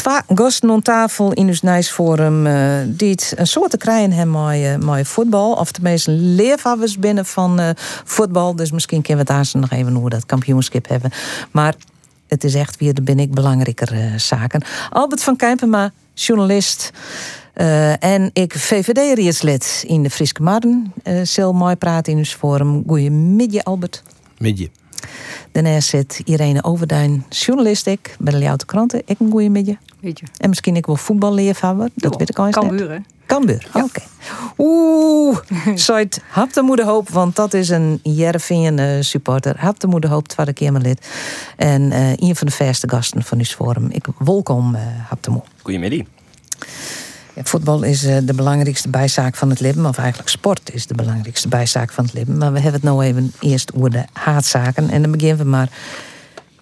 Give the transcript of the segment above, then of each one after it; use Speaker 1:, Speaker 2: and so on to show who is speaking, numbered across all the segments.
Speaker 1: Twee gasten aan tafel in ons Nijsforum uh, die het een soort te krijgen hebben met, uh, voetbal. Of tenminste leefhavers binnen van uh, voetbal. Dus misschien kunnen we daar nog even hoe dat kampioenschap hebben. Maar het is echt weer de ben ik belangrijker zaken. Albert van Kijpenma, journalist. en ik VVD-rietslid in de Friske Marden. Uh, mooi praten in ons forum. Goedemiddag, Albert.
Speaker 2: Midje.
Speaker 1: Daarnaast zit Irene Overduin, journalist ik, bij de Ljouwte Kranten. Ik een goede midje. En misschien ik wel voetballeervader. Dat weet ik al eens
Speaker 3: Cambuur, hè?
Speaker 1: Cambuur, ja. oké. Oeh, Soit hap de moeder hoop, want dat is een Jereveen uh, supporter. Hap de moeder hoop, tweede keer mijn lid. En uh, een van de verste gasten van uw forum. Ik welkom, uh, hap de moe.
Speaker 4: Goedemiddag.
Speaker 1: Voetbal is eh, de belangrijkste bijzaak van het leven, of eigenlijk sport is de belangrijkste bijzaak van het leven. Maar we hebben het nou even eerst over de haatzaken. En dan beginnen we maar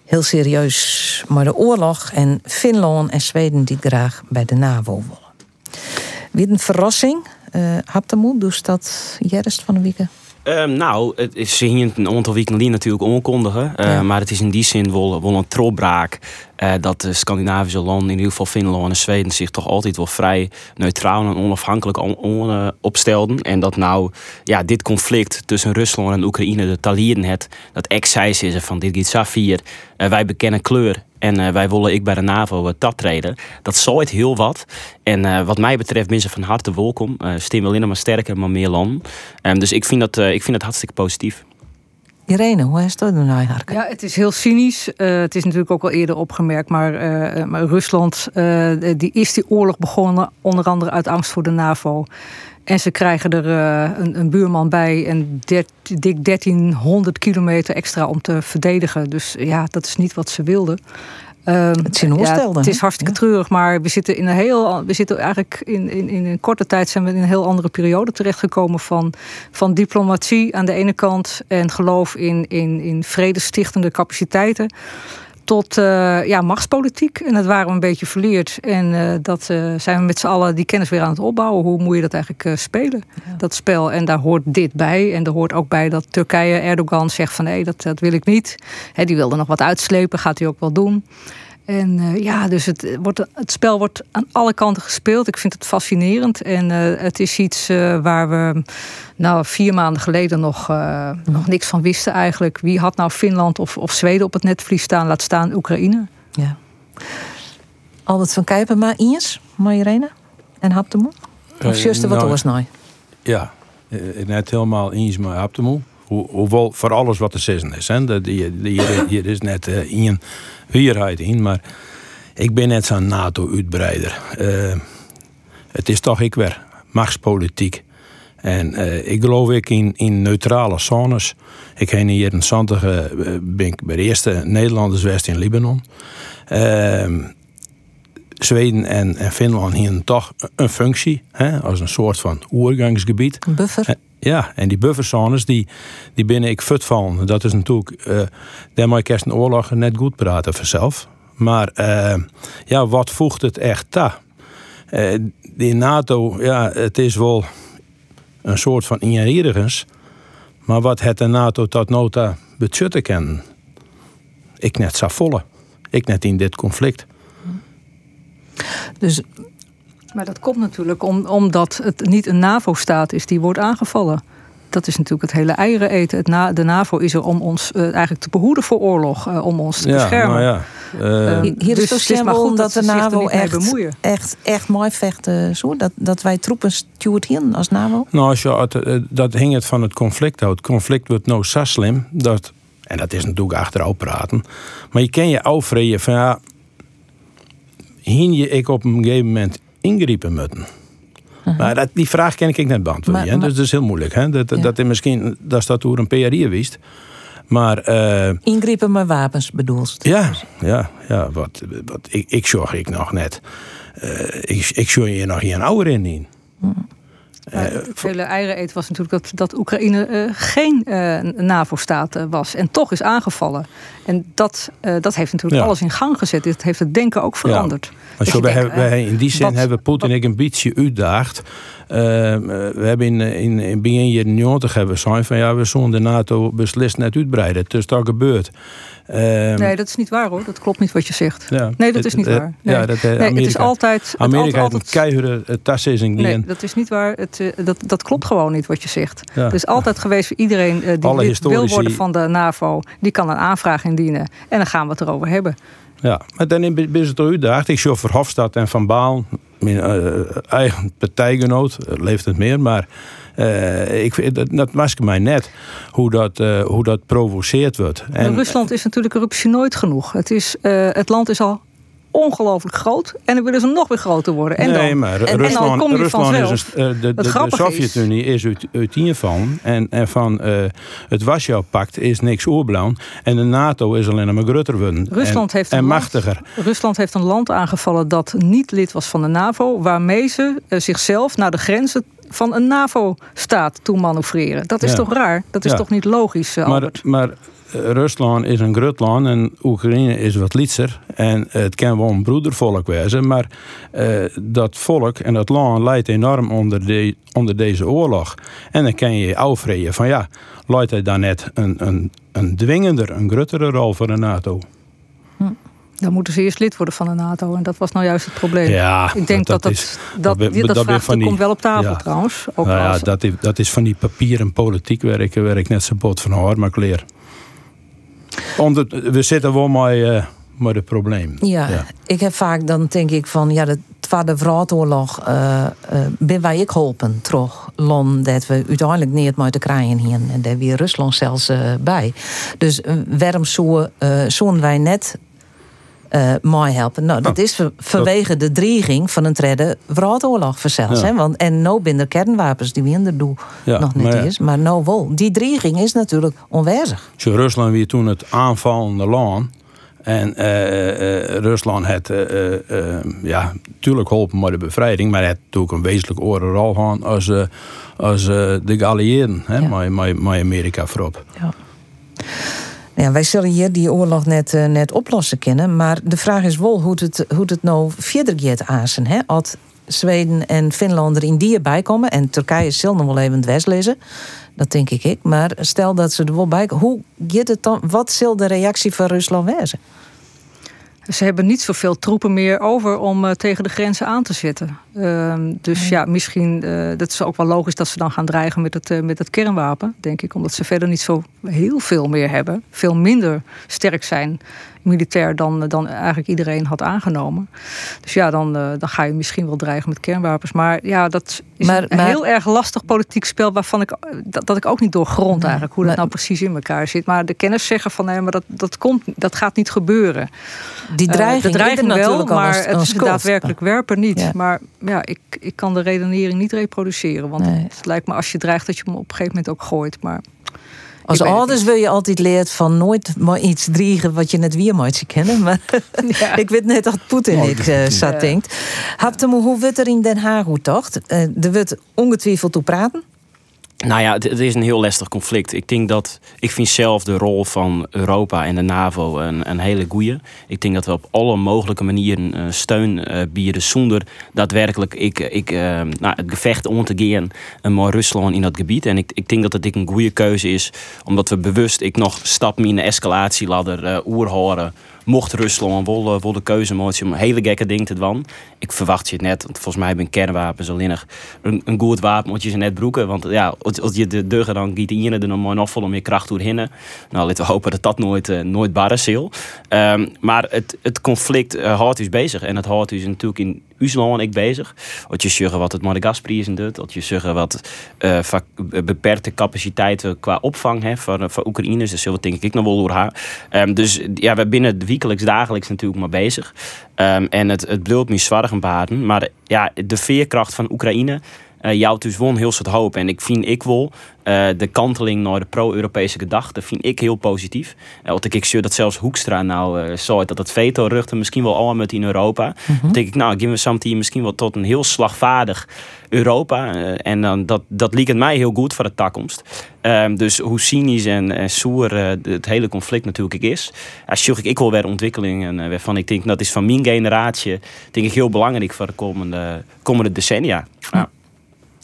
Speaker 1: heel serieus maar de oorlog en Finland en Zweden die graag bij de NAVO willen. Wie een verrassing. Uh, Haptamoe, dus dat jerst van de weken?
Speaker 4: Um, nou, het is, ze hier een aantal weken natuurlijk onkondigen. Uh, Maar het is in die zin wel, wel een trolbraak uh, dat de Scandinavische landen, in ieder geval Finland en Zweden, zich toch altijd wel vrij neutraal en onafhankelijk on, on, uh, opstelden. En dat nou ja, dit conflict tussen Rusland en Oekraïne de talieren het, dat excijs is van dit gaat Safir, wij bekennen kleur en wij willen ik bij de NAVO uh, dat treden. Dat zal het heel wat. En wat mij betreft mensen van harte welkom. Uh, stem alleen maar sterker, maar meer landen. Um, dus ik vind, dat, ik vind dat hartstikke positief.
Speaker 1: Irene, hoe is dat nou eigenlijk?
Speaker 3: Ja, het is heel cynisch. Uh, het is natuurlijk ook al eerder opgemerkt, maar, uh, maar Rusland uh, die is die oorlog begonnen onder andere uit angst voor de NAVO. En ze krijgen er een, een, buurman bij en dik 1300 kilometer extra om te verdedigen. Dus ja, dat is niet wat ze wilden.
Speaker 1: Um, het, ja,
Speaker 3: het is hartstikke treurig, maar we zitten in een heel. We zitten eigenlijk in, in, in een korte tijd zijn we in een heel andere periode terechtgekomen van, van diplomatie aan de ene kant en geloof in, in, in vredestichtende capaciteiten. Tot uh, ja, machtspolitiek. En dat waren we een beetje verleerd. En uh, dat uh, zijn we met z'n allen die kennis weer aan het opbouwen. Hoe moet je dat eigenlijk spelen, ja. dat spel? En daar hoort dit bij. En er hoort ook bij dat Turkije, Erdogan zegt van nee, dat, dat wil ik niet. He, die wilde nog wat uitslepen, gaat hij ook wel doen. En uh, ja, dus het, wordt, het spel wordt aan alle kanten gespeeld. Ik vind het fascinerend. En uh, het is iets uh, waar we nou, vier maanden geleden nog, nog niks van wisten eigenlijk. Wie had nou Finland of, of Zweden op het netvlies staan, laat staan Oekraïne?
Speaker 1: Ja. Albert van Kijpen, maar Iens, Marjorena en Haptemoe? Of juist wat nou, nou?
Speaker 2: Ja, net helemaal Iens, maar Haptemoe. Hoewel voor alles wat te zeggen is. Hè. Hier, hier is net uh, in hierheid in, maar ik ben net zo'n NATO-uitbreider. Uh, het is toch ik weer machtspolitiek. En uh, ik geloof ik in, in neutrale zones. Ik heb hier in Santige, ben ik bij de eerste Nederlanders west in Libanon. Ehm, Zweden en, en Finland hier toch een functie, hè, als een soort van oergangsgebied.
Speaker 1: Een buffer.
Speaker 2: Ja, en die bufferzones die, die binnen ik fut van. Dat is natuurlijk, uh, daarmee kerst een oorlog net goed praten vanzelf. Maar uh, ja, wat voegt het echt ta? Uh, die NATO, ja, het is wel een soort van inheriegens. Maar wat het de NATO tot nota budgetten kennen, ik net zou volle. Ik net in dit conflict.
Speaker 3: Dus maar dat komt natuurlijk om, omdat het niet een NAVO-staat is die wordt aangevallen. Dat is natuurlijk het hele eieren eten. Het na, de NAVO is er om ons uh, eigenlijk te behoeden voor oorlog, uh, om ons te
Speaker 2: ja,
Speaker 3: beschermen.
Speaker 2: Nou ja,
Speaker 1: uh, Hier dus is het maar goed dat de NAVO echt, echt, echt mooi vechten. Zo, dat, dat wij troepen stuurt hier als NAVO.
Speaker 2: Nou, als je, dat hing het van het conflict uit. Het conflict wordt nou zo slim dat, en dat is natuurlijk achterover praten, maar je ken je afvreden van ja, hing je ik op een gegeven moment ingrijpen moeten. Maar dat, die vraag ken ik net beantwoorden. Maar, maar, dus dat is heel moeilijk. Hè? Dat, ja. dat is misschien dat dat door een PRI wist. Maar, uh,
Speaker 1: met wapens bedoelt
Speaker 2: Ja, ja, ja wat, wat, ik, ik zorg ik nog net. Uh, ik, ik zorg je nog hier een ouder in.
Speaker 3: Het hele eieren was natuurlijk dat, dat Oekraïne geen NAVO-staat was. En toch is aangevallen. En dat, dat heeft natuurlijk alles in gang gezet. Het heeft het denken ook veranderd.
Speaker 2: Dus wij, denkt, wij, in die zin hebben Poetin ik een beetje uitdaagd. Ehm, we hebben in, in, in begin jaren 90 hebben we zijn van ja, we zullen de NATO beslist net uitbreiden. Dus dat gebeurt.
Speaker 3: Ehm, nee, dat is niet waar hoor. Dat klopt niet wat je zegt. Ja, nee, dat is niet waar. Nee. Ja, dat,
Speaker 2: nee,
Speaker 3: het is altijd.
Speaker 2: Amerika
Speaker 3: heeft
Speaker 2: een keiharde.
Speaker 3: Nee, dat is niet waar. Het, eh, dat, dat klopt gewoon niet wat je zegt. Ja. Het is altijd geweest voor iedereen die wil worden van de NAVO. Die kan een aanvraag indienen. En dan gaan we het erover hebben.
Speaker 2: Ja, maar dan je het uitdaagd. Ik zie Verhofstadt en Van Baal, uh, eigen partijgenoot, leeft het meer, maar uh, ik, dat, dat was mij net hoe dat, uh, hoe dat provoceerd wordt.
Speaker 3: En, Rusland is natuurlijk corruptie nooit genoeg. Het, is, het land is al ongelooflijk groot. En dan willen ze nog weer groter worden. En
Speaker 2: nee,
Speaker 3: dan,
Speaker 2: maar en, Rusland, en dan kom je Rusland is een, de, de, de Sovjet-Unie is uit, uit van. En, en van uh, het Warschau-pact is niks oerblauw. En de NATO is alleen maar groter worden.
Speaker 3: Rusland
Speaker 2: en,
Speaker 3: heeft
Speaker 2: en machtiger.
Speaker 3: Land, Rusland heeft een land aangevallen dat niet lid was van de NAVO. Waarmee ze uh, zichzelf naar de grenzen van een NAVO-staat toe manoeuvreren. Dat is toch raar? Dat is toch niet logisch, uh,
Speaker 2: maar, maar Rusland is een groot land en Oekraïne is wat lietser. En het kan wel een broedervolk wezen, maar uh, dat volk en dat land leidt enorm onder, de, onder deze oorlog. En dan kan je je afvreden van ja, leidt hij dan net een, een, een dwingender, een grotere rol voor de NATO?
Speaker 3: Hm. Dan moeten ze eerst lid worden van de NATO. En dat was nou juist het probleem.
Speaker 2: Ja,
Speaker 3: ik denk dat dat, dat, dat, dat, dat, dat vraagstuk komt wel op tafel trouwens.
Speaker 2: Ook nou ja, dat, is, dat is van die papieren politiek werken waar ik net zo bot van hoor, maar leer. we zitten wel met, uh, met het probleem.
Speaker 1: Ja, ja, ik heb vaak dan denk ik van ja, de Tweede Wereldoorlog uh, uh, ben wij ik geholpen terug. Lon dat we uiteindelijk niet meer te krijgen hier. En daar weer Rusland zelfs uh, bij. Dus waarom zoen wij net uh, mooi helpen. Nou, dat is vanwege de dreiging van een trede wereldoorlog verzels. Ja. Want, en no binnen kernwapens die we in de doel nog niet maar, is. Maar no wel. Die dreiging is natuurlijk onwijzig.
Speaker 2: Rusland weer toen het aanvallende land. En uh, uh, Rusland had ja, natuurlijk geholpen met de bevrijding, maar het had natuurlijk een wezenlijk oren rol gehad als, als de geallieerden, ja. met, met, met Amerika voorop.
Speaker 1: Ja. Ja, wij zullen hier die oorlog net, uh, net oplossen kennen. Maar de vraag is wel hoe het, hoe het nou verder gaat aansen. Hè? Als Zweden en Finland er in die erbij komen... en Turkije zal nog wel even het west lezen... Dat denk ik ik. Maar stel dat ze er wel bij komen. Hoe gaat het dan? Wat zal de reactie van Rusland wezen?
Speaker 3: Ze hebben niet zoveel troepen meer over om uh, tegen de grenzen aan te zetten. Uh, dus ja, misschien, uh, dat is ook wel logisch dat ze dan gaan dreigen met het, uh, met het kernwapen, denk ik. Omdat ze verder niet zo heel veel meer hebben. Veel minder sterk zijn militair dan, dan eigenlijk iedereen had aangenomen. Dus ja, dan, uh, dan ga je misschien wel dreigen met kernwapens. Maar ja, dat is maar, een heel erg lastig politiek spel waarvan ik dat, dat ik ook niet doorgrond eigenlijk hoe dat nou precies in elkaar zit. Maar de kenners zeggen van nee, maar dat, dat komt, dat gaat niet gebeuren.
Speaker 1: Die dreiging, uh, de dreiging wel,
Speaker 3: maar als, als het daadwerkelijk werpen niet. Ja. Maar ja, ik, ik kan de redenering niet reproduceren. Want nee. het lijkt me als je dreigt dat je hem op een gegeven moment ook gooit. Maar
Speaker 1: als ouders wil je altijd leert van nooit maar iets driegen wat je net weer moet kennen. Maar ja. ik weet net dat Poetin ik uh, zat ja. denkt. Hapte hoe wordt er in Den Haag hoe toch? Uh, er wordt ongetwijfeld toe praten.
Speaker 4: Nou ja, het, is een heel lastig conflict. Ik denk dat ik vind zelf de rol van Europa en de NAVO een, een hele goeie. Ik denk dat we op alle mogelijke manieren uh, steun uh, bieden zonder daadwerkelijk ik, ik, uh, nou, het gevecht om te gaan met Rusland in dat gebied. En ik, ik denk dat het een goede keuze is, omdat we bewust ik nog stap in de escalatieladder oerhoren mocht Rusland wel, uh, de keuze maken om hele gekke dingen te doen. Ik verwacht je het net, want volgens mij hebben kernwapens alleen een, een goed wapen moet je ze net broeken. Want ja, als je de deuren dan giet in er nog vol om meer kracht doorheen. Nou, laten we hopen dat dat nooit, uh, nooit barre zal. Um, maar het, het conflict uh, houdt u bezig. En het houdt u natuurlijk in Usland ik bezig. Wat je zeggen wat het Madagaspri is en. Wat je zeggen wat uh, beperkte capaciteiten qua opvang heeft voor, voor Oekraïners. Dus dat denk ik nog wel door haar. Um, dus ja, we binnen wekelijks, dagelijks natuurlijk maar bezig. Um, en het, het bloedt me zwaar baden. Maar ja, de veerkracht van Oekraïne uh, jou dus won heel soort hoop. En ik vind ik wel uh, de kanteling naar de pro-Europese gedachte vind ik heel positief. Uh, want ik zie dat zelfs Hoekstra nou uh, zo dat het veto ruchten misschien wel allemaal met in Europa. Mm -hmm. denk ik, nou, geven we something misschien wel tot een heel slagvaardig Europa. en dan, dat, dat liep het mij heel goed voor de toekomst. Ehm, dus hoe cynisch en, en soer het hele conflict natuurlijk is. Als ik, ik wil weer ontwikkelingen waarvan ik denk dat is van mijn generatie denk ik heel belangrijk voor de komende, komende decennia. Ja.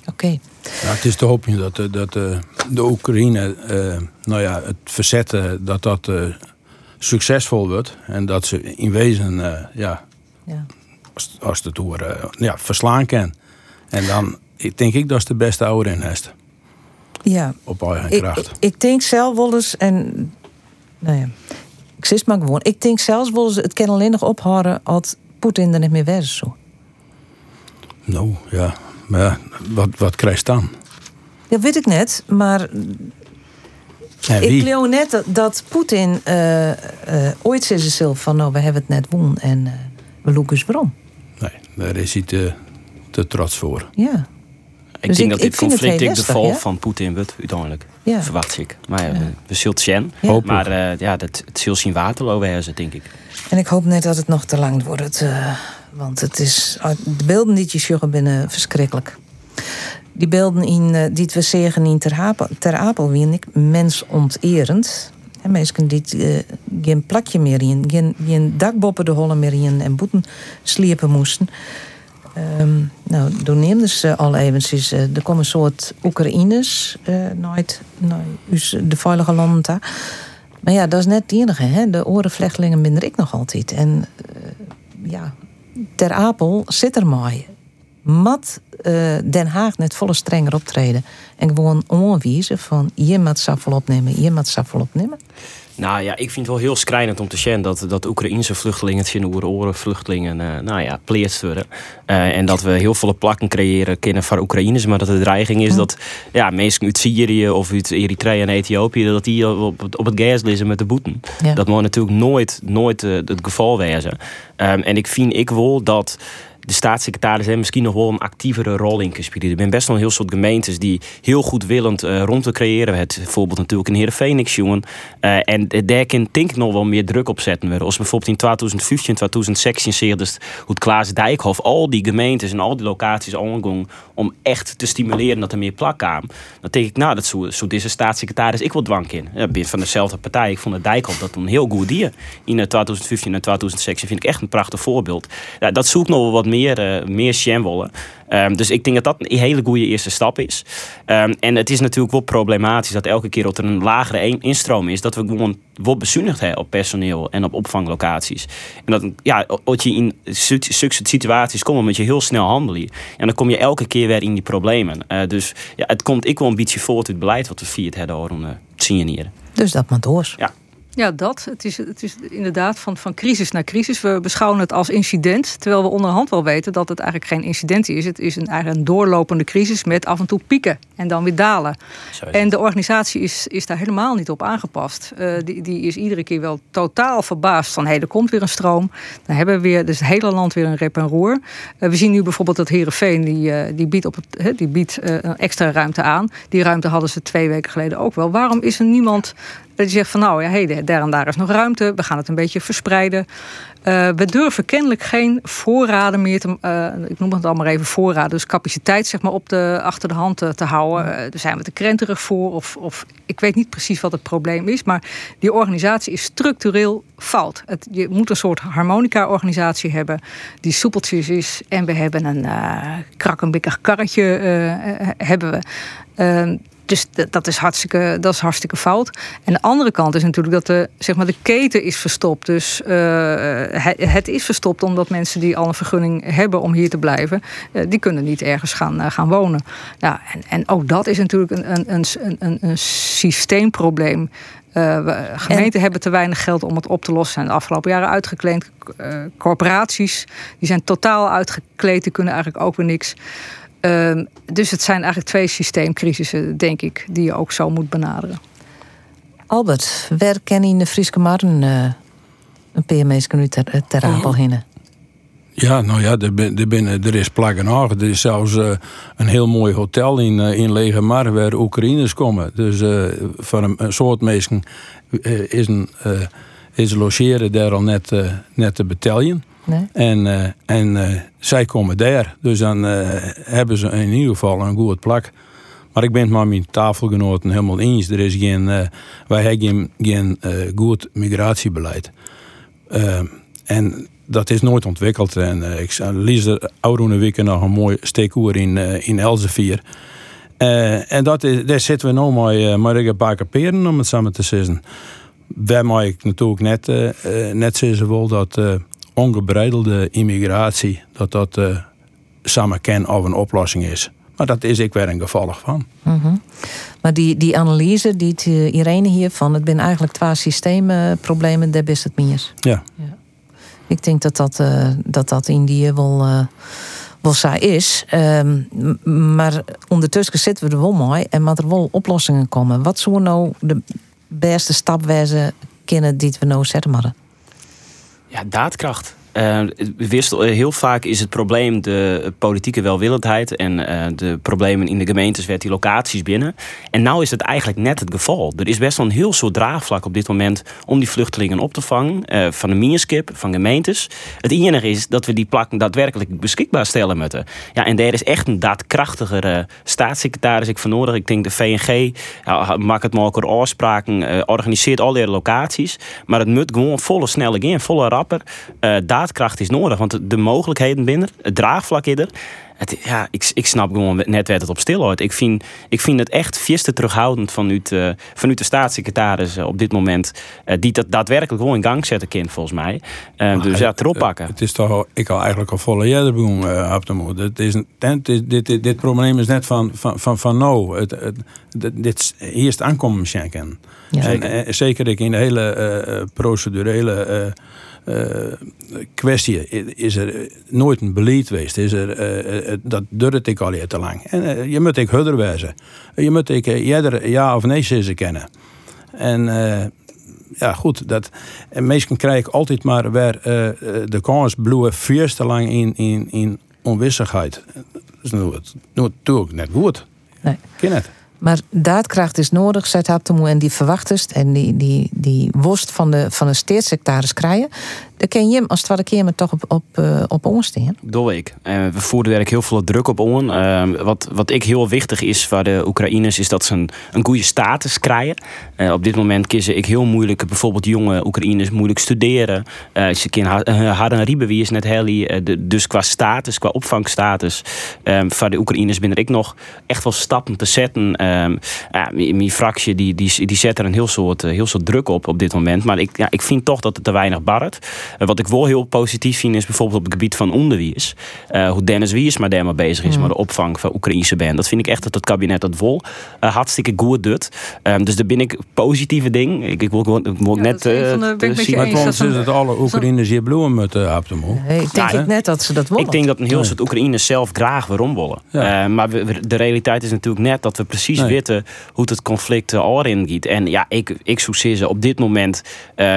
Speaker 1: Oké.
Speaker 2: Ja, het is te hopen dat, eh, dat uh, de Oekraïne, uh, nou ja, het verzetten, dat dat succesvol wordt. En dat ze in wezen, ja, ja, als, als het horen, ja, verslaan kan. En dan ik denk ik dat is de beste oude renhest.
Speaker 1: Ja.
Speaker 2: Op eigen
Speaker 1: ik,
Speaker 2: kracht.
Speaker 1: Ik, ik, denk zelf wel eens, en nou ja, ik zeg maar gewoon, ik denk zelfs wel eens, het kan alleen nog ophouden als Poetin er niet meer is. Zo.
Speaker 2: Nou ja, maar ja, wat, wat krijgt dan?
Speaker 1: Dat weet ik net, maar. Ik geloof net dat, dat Poetin uh, uh, ooit zei zichzelf van nou, we hebben het net won en uh, we loeken eens waarom.
Speaker 2: Nee, daar is hij te, te trots voor.
Speaker 1: Ja.
Speaker 4: Ik
Speaker 1: Dus
Speaker 4: denk
Speaker 1: ik-
Speaker 4: dat dit
Speaker 1: ik vind het
Speaker 4: conflict ik de val
Speaker 1: ja.
Speaker 4: van Poetin wordt uiteindelijk.
Speaker 1: Ja.
Speaker 4: Verwacht ik. Maar ja,
Speaker 1: Ja.
Speaker 4: we, zullen het zien. Maar eh, ja, dat, het zal zien waterloo denk ik.
Speaker 1: En ik hoop net dat het nog te lang wordt. eh, want het is, de beelden die je ziet binnen verschrikkelijk. Die beelden in, eh, die we zeggen in Ter Apel, ter Apel ik mensonterend. En mensen die eh, geen plakje meer in, geen, geen dakboppen de hollen meer in en boeten sliepen moesten. Ehm, nou, toen neemden ze al eventjes. eh, er komen een soort Oekraïners eh nooit, nooit de veilige landen. Maar ja, dat is net het enige. Hè? De orenvlechtelingen minder ik nog altijd. En ja, Ter Apel zit er mooi. Mat eh, Den Haag net volle strenger optreden. En gewoon onwijzen van je moet saffel opnemen, je moet saffel opnemen.
Speaker 4: Nou ja, ik vind het wel heel schrijnend om te zien dat, dat Oekraïnse vluchtelingen, het zijn oren vluchtelingen, eh, nou ja, pleert worden. Eh, en dat we heel veel plakken creëren kennen voor Oekraïners, maar dat de dreiging is dat ja, mensen uit Syrië of uit Eritrea en Ethiopië, dat die op, het- op het gas liggen met de boeten.
Speaker 1: Ja.
Speaker 4: Dat moet natuurlijk nooit, nooit eh, het geval wezen. Ehm, en ik vind ik wel dat de staatssecretaris er misschien nog wel een actievere rol in spelen. Er zijn best wel een heel soort gemeentes die heel goed willend eh, rond te creëren. Het bijvoorbeeld natuurlijk in Heerenveen, jongen. Eh, en daar kan denk nog wel meer druk op zetten worden. Als bijvoorbeeld in 2015, 2016 zie dus hoe Klaas Dijkhoff al die gemeentes en al die locaties aangaan om echt te stimuleren dat er meer plak kwam. Dan denk ik, nou, dat zou, zou deze staatssecretaris ik wel dwang in. Ja, ben van dezelfde partij. Ik vond dat Dijkhoff dat een heel goed dier. In eh, 2015 en 2016 vind ik echt een prachtig voorbeeld. Dat zoek nog wel wat meer, eh meer sham willen. Ehm, dus ik denk dat dat een hele goede eerste stap is. Ehm, en het is natuurlijk wel problematisch dat elke keer dat er een lagere een- instroom is, dat we gewoon wat bezuinigd hebben op personeel en op opvanglocaties. En dat, ja, als je in zulke situaties komt, moet je heel snel handelen. En dan kom je elke keer weer in die problemen. Eh, dus ja, het komt ik wel een beetje voort uit het beleid wat we via het hebben om eh, signeren.
Speaker 1: Dus dat moet door.
Speaker 3: Ja, dat. Het is, het is inderdaad van, van crisis naar crisis. We beschouwen het als incident, terwijl we onderhand wel weten dat het eigenlijk geen incident is. Het is een, eigenlijk een doorlopende crisis met af en toe pieken en dan weer dalen. En de organisatie is, is daar helemaal niet op aangepast. Eh, die, die is iedere keer wel totaal verbaasd van... hé, hey, er komt weer een stroom. Dan hebben we weer dus het hele land weer een rep en roer. Eh, we zien nu bijvoorbeeld dat Heerenveen... die, eh, die biedt, op het, die biedt een extra ruimte aan. Die ruimte hadden ze twee weken geleden ook wel. Waarom is er niemand die zegt van... nou ja, hey, daar en daar is nog ruimte. We gaan het een beetje verspreiden. Eh, we durven kennelijk geen voorraden meer te... eh, ik noem het allemaal even voorraden. Dus capaciteit zeg maar, op de, achter de hand te, te houden. Eh, daar zijn we te krenterig voor. Of, of ik weet niet precies wat het probleem is. Maar die organisatie is structureel fout. Het, je moet een soort harmonica-organisatie hebben... die soepeltjes is. En we hebben een eh krakkenbikkig karretje eh, eh, hebben we. Dus dat is, hartstikke, dat is hartstikke fout. En de andere kant is natuurlijk dat de, zeg maar, de keten is verstopt. Dus eh, het, het is verstopt omdat mensen die al een vergunning hebben om hier te blijven, eh, die kunnen niet ergens gaan, eh, gaan wonen. Ja, en, en ook dat is natuurlijk een, een, een, een, een systeemprobleem. Gemeenten hebben te weinig geld om het op te lossen. Zijn de afgelopen jaren uitgekleed. Corporaties die zijn totaal uitgekleed. Die kunnen eigenlijk ook weer niks. Ehm, dus het zijn eigenlijk twee systeemcrisissen, denk ik, die je ook zo moet benaderen.
Speaker 1: Albert, waar ken je in de Frieske Marren eh, een PMS nu ter, ter
Speaker 2: Oh.
Speaker 1: Apel hinnen?
Speaker 2: Ja, nou ja, er, ben, er, ben, er is plaggen nog. Er is zelfs uh, een heel mooi hotel in, uh, in Legermar waar Oekraïners komen. Dus uh, voor een, een, soort mensen is, een, is logeren daar al net, net te betalen. Nee. En, en zij komen daar. Dus dan hebben ze in ieder geval een goed plak. Maar ik ben het met mijn tafelgenoten helemaal eens. Er is geen, wij hebben geen, goed migratiebeleid. en dat is nooit ontwikkeld. En ik lees er oude weken nog een mooi steekoer in, in en dat is, daar zitten we nu maar, maar een paar peren om het samen te zeggen. Wij ik natuurlijk net, net zeggen wel dat ongebreidelde immigratie, dat dat samen ken of een oplossing is. Maar dat is ik weer een gevolg van.
Speaker 1: Mm -hmm. Maar die, die analyse die Irene hier van, het zijn eigenlijk twee systeemproblemen, daar is het meer.
Speaker 2: Ja. ja.
Speaker 1: Ik denk dat dat, uh, dat, dat Indië wel, uh, wel saai is. Um, maar ondertussen zitten we er wel mooi en maar er wel oplossingen komen. Wat zou nou de beste stap wezen kunnen die we nou zetten moeten?
Speaker 4: Ja, daadkracht. Uh, heel vaak is het probleem de politieke welwillendheid en uh, de problemen in de gemeentes werd die locaties binnen. En nou is het eigenlijk net het geval. Er is best wel een heel soort draagvlak op dit moment om die vluchtelingen op te vangen. Van de minskip, van gemeentes. Het enige is dat we die plakken daadwerkelijk beschikbaar stellen moeten. Ja, en daar is echt een daadkrachtigere staatssecretaris ik van nodig. Ik denk de VNG ja, maakt het mogelijk afspraken, organiseert al die locaties. Maar het moet gewoon volle snelle in, volle rapper. daar daadkracht is nodig. Want de mogelijkheden binnen, het draagvlak er. Het, ja, ik, ik snap gewoon net werd het op stil Ik vind, ik vind het echt te terughoudend vanuit, uh, vanuit de staatssecretaris uh, op dit moment. Uh, die dat daadwerkelijk gewoon in gang zetten kind, volgens mij. dus ja, erop pakken.
Speaker 2: Het is toch, ik al eigenlijk al volle jaren doen op de moed. Het is, het is, dit, dit, dit probleem is net van, van, van, van nou. Het, het, dit, hier is het aankomen schenken. Ja. En, zeker ik in de hele procedurele uh, kwestie is er nooit een beleid geweest. Is er, uh, dat duurt ik al heel te lang. En je moet ik hudder wijzen. Je moet ik jeder ja of nee ze kennen. En ja, goed. Dat, en meestal krijg ik altijd maar weer de kans bloeien veel te lang in, in, in onwissigheid. Dat is natuurlijk net goed. Nee. Ken het.
Speaker 1: Maar daadkracht is nodig, zei Haptemoe, en die verwachtest en die, die, die worst van de, van een krijgen. Dan ken je hem als het wat keer maar toch op, op, uh, op ons staan.
Speaker 4: Ik. Uh, we voeren werk heel veel druk op on. Uh, wat, wat ik heel wichtig is voor de Oekraïners, is dat ze een, een goede status krijgen. Uh, op dit moment kiezen ik heel moeilijk, bijvoorbeeld jonge Oekraïners, moeilijk studeren. ze kunnen harde rieven, wie is net heli. dus qua status, qua opvangstatus, um, voor de Oekraïners ben ik nog echt wel stappen te zetten. Um, mijn fractie die, die, die zet er een heel soort, heel soort druk op op dit moment. Maar ik, ja, ik vind toch dat het te weinig barret. Uh, wat ik wel heel positief vind is bijvoorbeeld op het gebied van onderwijs. Uh, hoe Dennis daar maar bezig is mm. met de opvang van Oekraïnse band. Dat vind ik echt dat het kabinet dat vol uh, hartstikke goed doet. Um, dus daar ben ik positieve ding. Ik, ik wil, ik wil ja, net
Speaker 2: uh, zien. Maar het is dat alle Oekraïners hier bloemen met op de mol.
Speaker 1: Ik denk ja, net dat ze dat willen.
Speaker 4: Ik denk dat een heel soort Oekraïners zelf graag waarom willen. Ja. maar we, de realiteit is natuurlijk net dat we precies nee. weten hoe het conflict al in gaat. En ja, ik, ik zou zeggen, op dit moment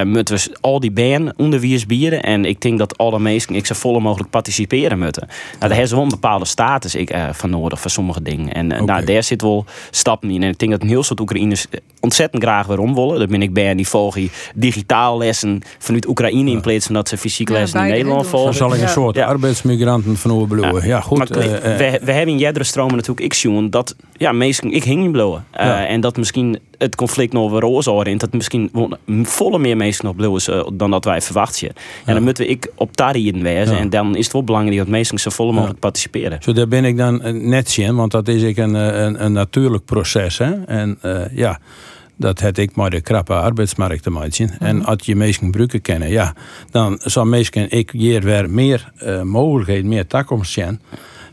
Speaker 4: moeten we al die band onderwijs bieren. En ik denk dat alle mensen ik zo volle mogelijk participeren moeten. Nou, daar hebben ze wel een bepaalde status ik, uh, van nodig voor sommige dingen. En uh, nou, daar zit wel stappen in. En ik denk dat een heel soort Oekraïners ontzettend graag weer willen. Dat ben ik bij die volgen digitaal lessen vanuit Oekraïne in plaats van dat ze fysiek lessen in Nederland volgen. Dan
Speaker 2: zal ik een soort arbeidsmigranten van overbloeien. Ja. goed. Maar, uh,
Speaker 4: we, we hebben in Jedre stromen natuurlijk ik zien dat ja, meesten ik blowen. En dat misschien het conflict nog weer roze in. Dat misschien volle meer mensen nog bloeien dan dat wij verwachten. En dan moeten we ik op tarien wezen. En dan is het wel belangrijk dat mensen zo volle mogelijk participeren.
Speaker 2: Zo daar ben ik dan eh, net in, want dat is ik een, eh, een, een natuurlijk proces. Hè? En uh, ja dat het ik maar de krappe arbeidsmarkt te maken. En mhm. als je mensen gebruiken kennen, ja, dan zal mensen ik hier weer meer uh, mogelijkheden, meer toekomst zijn.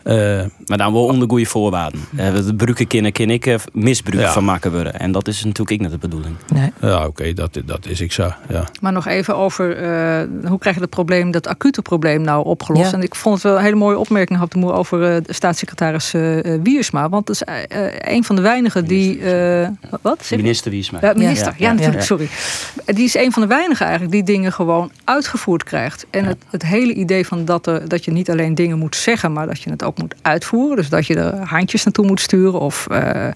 Speaker 2: Uh,
Speaker 4: maar dan wel onder goede voorwaarden. Uh, de bruken kunnen, kan ik uh, misbruik
Speaker 2: Ja.
Speaker 4: van maken worden. En dat is natuurlijk ik net de bedoeling.
Speaker 1: Nee.
Speaker 2: ja, oké, dat, dat is ik zo. Ja.
Speaker 3: Maar nog even over eh, hoe krijg je dat probleem, dat acute probleem nou opgelost?
Speaker 1: Ja.
Speaker 3: En ik vond het wel een hele mooie opmerking had de moer over eh, de staatssecretaris eh, eh, Wiersma. Want dat is eh, eh, een van de weinigen die. eh, wat?
Speaker 4: Minister Wiesma.
Speaker 3: Ja, minister, ja,
Speaker 4: Ja, ja,
Speaker 3: natuurlijk,
Speaker 4: ja.
Speaker 3: sorry. Die is een van de weinigen eigenlijk die dingen gewoon uitgevoerd krijgt. En het, het hele idee van dat, er, dat je niet alleen dingen moet zeggen, maar dat je het ook moet uitvoeren. Dus dat je er handjes naartoe moet sturen of eh, eh,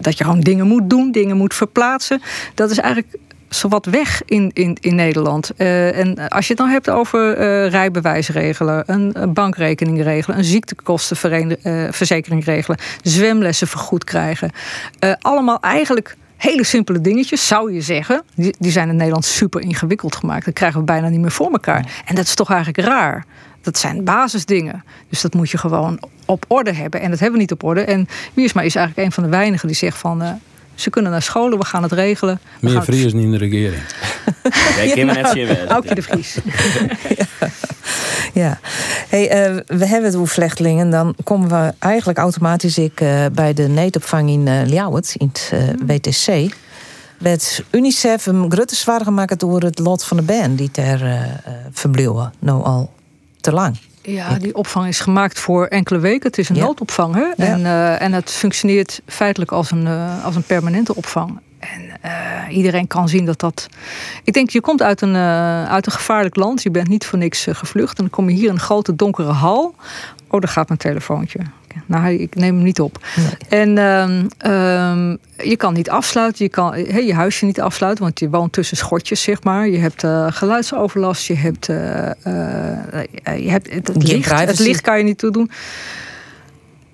Speaker 3: dat- je gewoon dingen moet doen, dingen moet verplaatsen. Dat is eigenlijk zowat weg in, in, in Nederland. Eh, en als je het dan hebt over eh rijbewijs regelen, een, een bankrekening regelen, een ziektekostenverzekering regelen, zwemlessen vergoed krijgen. Allemaal eigenlijk hele simpele dingetjes, zou je zeggen. Die, die zijn in Nederland super ingewikkeld gemaakt. Dat krijgen we bijna niet meer voor elkaar. En dat is toch eigenlijk raar. Dat zijn basisdingen. Dus dat moet je gewoon op orde hebben. En dat hebben we niet op orde. En Wiersma is eigenlijk een van de weinigen die zegt van... eh, ze kunnen naar scholen, we gaan het regelen. We
Speaker 2: Meer
Speaker 3: het-
Speaker 2: Friers in de regering.
Speaker 4: Wij kunnen net zien wezen.
Speaker 3: Aukje de Vries.
Speaker 1: Ja, hey, eh, we hebben het over vluchtelingen. Dan komen we eigenlijk automatisch ik, eh, bij de neetopvang in Ljouwert, in het eh, WTC. Met UNICEF een grote zwaar gemaakt door het lot van de band die ter eh eh, verbleven, nou al te lang.
Speaker 3: Ja, die opvang is gemaakt voor enkele weken. Het is een
Speaker 1: Ja.
Speaker 3: noodopvang. Hè? En, eh, en het functioneert feitelijk als een, eh, als een permanente opvang. En eh, iedereen kan zien dat dat. Ik denk, je komt uit een, uit een gevaarlijk land. Je bent niet voor niks gevlucht. En dan kom je hier in een grote donkere hal. Oh, daar gaat mijn telefoontje. Nou, ik neem hem niet op. En ehm, ehm, je kan niet afsluiten. Je kan hè, je huisje niet afsluiten, want je woont tussen schotjes, zeg maar. Je hebt eh, geluidsoverlast. Je hebt, eh, eh, je hebt het, licht. Het licht kan je niet toedoen.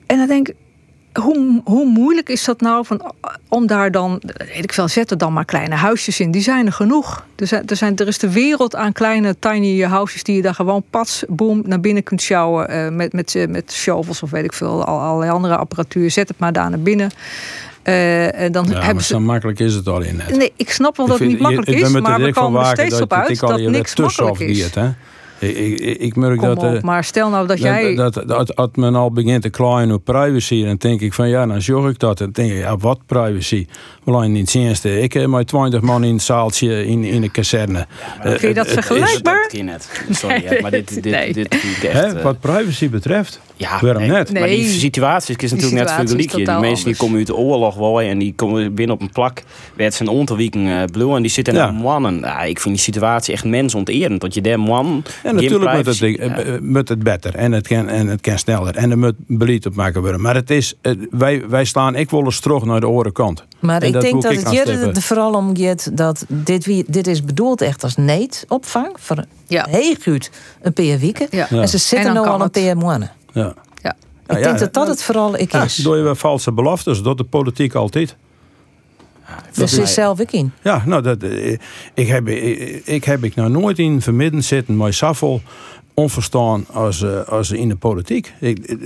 Speaker 3: En dan denk ik, hoe, hoe moeilijk is dat nou van, om daar dan, weet ik veel, zet er dan maar kleine huisjes in. Die zijn er genoeg. Er, zijn, er, zijn, er is de wereld aan kleine tiny houses die je daar gewoon pats, boom, naar binnen kunt sjouwen. eh, met, met, eh, met shovels of weet ik veel, al, allerlei andere apparatuur. Zet het maar daar naar binnen. Eh, dan
Speaker 2: Ja, maar
Speaker 3: hebben ze.
Speaker 2: zo makkelijk is het al in.
Speaker 3: Nee, ik snap wel dat het niet makkelijk is, maar we komen er steeds op uit dat niks makkelijk is.
Speaker 2: hè? Ik, ik, ik merk
Speaker 3: Kom
Speaker 2: dat... eh,
Speaker 3: op, maar stel nou dat jij...
Speaker 2: Dat, dat, dat, dat men al begint te klaaien op privacy, dan denk ik van ja, dan zorg ik dat. Dan denk ik, ja, wat privacy? Alleen niet eerste. Ik heb maar 20 man in het zaaltje in, in de kazerne. Eh,
Speaker 3: Vind je dat
Speaker 2: het- het is-
Speaker 3: vergelijkbaar?
Speaker 4: Net. Sorry, hè, maar dit, dit, dit, echt...
Speaker 2: Hè,
Speaker 4: eh,
Speaker 2: wat privacy betreft,
Speaker 4: Ja,
Speaker 2: waarom
Speaker 4: nee,
Speaker 2: net?
Speaker 4: Maar die situatie is natuurlijk net
Speaker 3: is
Speaker 4: vergelijkbaar. Die mensen die komen uit de oorlog wel en die komen binnen op een plak. Werd zijn onderweken uh, blauw en die zitten
Speaker 2: Ja.
Speaker 4: naar mannen. Ja, ik vind die situatie echt mensonterend. Dat je daar man.
Speaker 2: En natuurlijk moet het, eh, eh, moet het beter en het kan, en het kan sneller. En er moet beleid op maken worden. Maar het is, eh, wij, wij slaan ik wel eens terug naar de andere kant.
Speaker 1: Maar
Speaker 2: En
Speaker 1: ik
Speaker 2: dat
Speaker 1: denk dat
Speaker 2: ik
Speaker 1: het hier er vooral om gaat dat dit, wie, dit is bedoeld echt als neetopvang. Voor
Speaker 3: Ja.
Speaker 1: heel goed een paar weken.
Speaker 3: Ja.
Speaker 2: Ja.
Speaker 1: En ze
Speaker 3: En
Speaker 1: zitten
Speaker 3: dan
Speaker 1: nou al een paar maanden.
Speaker 2: Ja.
Speaker 3: Ja.
Speaker 1: Ik
Speaker 2: ja,
Speaker 1: denk dat dat
Speaker 2: ja.
Speaker 1: het vooral ik
Speaker 2: Ja,
Speaker 1: is.
Speaker 2: doe je wel valse beloftes, dat de politiek altijd.
Speaker 1: Daar zit zelf ik in.
Speaker 2: Ja, nou, dat, eh, ik, heb, ik, ik heb ik nou nooit in vermidden zitten, maar Saffel onverstaan als, eh, als in de politiek. Ik, eh,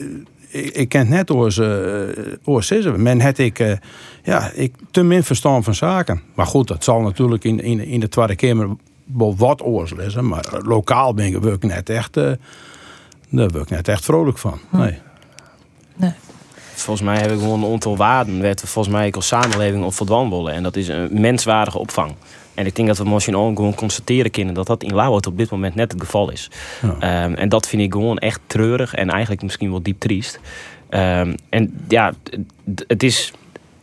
Speaker 2: ik, ik ken het net als uh, Men had ik, eh, ja, ik te min verstaan van zaken. Maar goed, dat zal natuurlijk in, in, in de Tweede Kamer wel wat oors lezen. Maar lokaal ben ik ook net echt, eh daar word ik net echt vrolijk van. Nee.
Speaker 4: Volgens mij heb ik gewoon een aantal waarden. Werd we volgens mij als samenleving op voldaan willen. En dat is een menswaardige opvang. En ik denk dat we misschien ook gewoon constateren kunnen dat dat in Lauwert op dit moment net het geval is.
Speaker 2: Ja.
Speaker 4: Ehm, en dat vind ik gewoon echt treurig en eigenlijk misschien wel diep triest. Ehm, en ja, het- is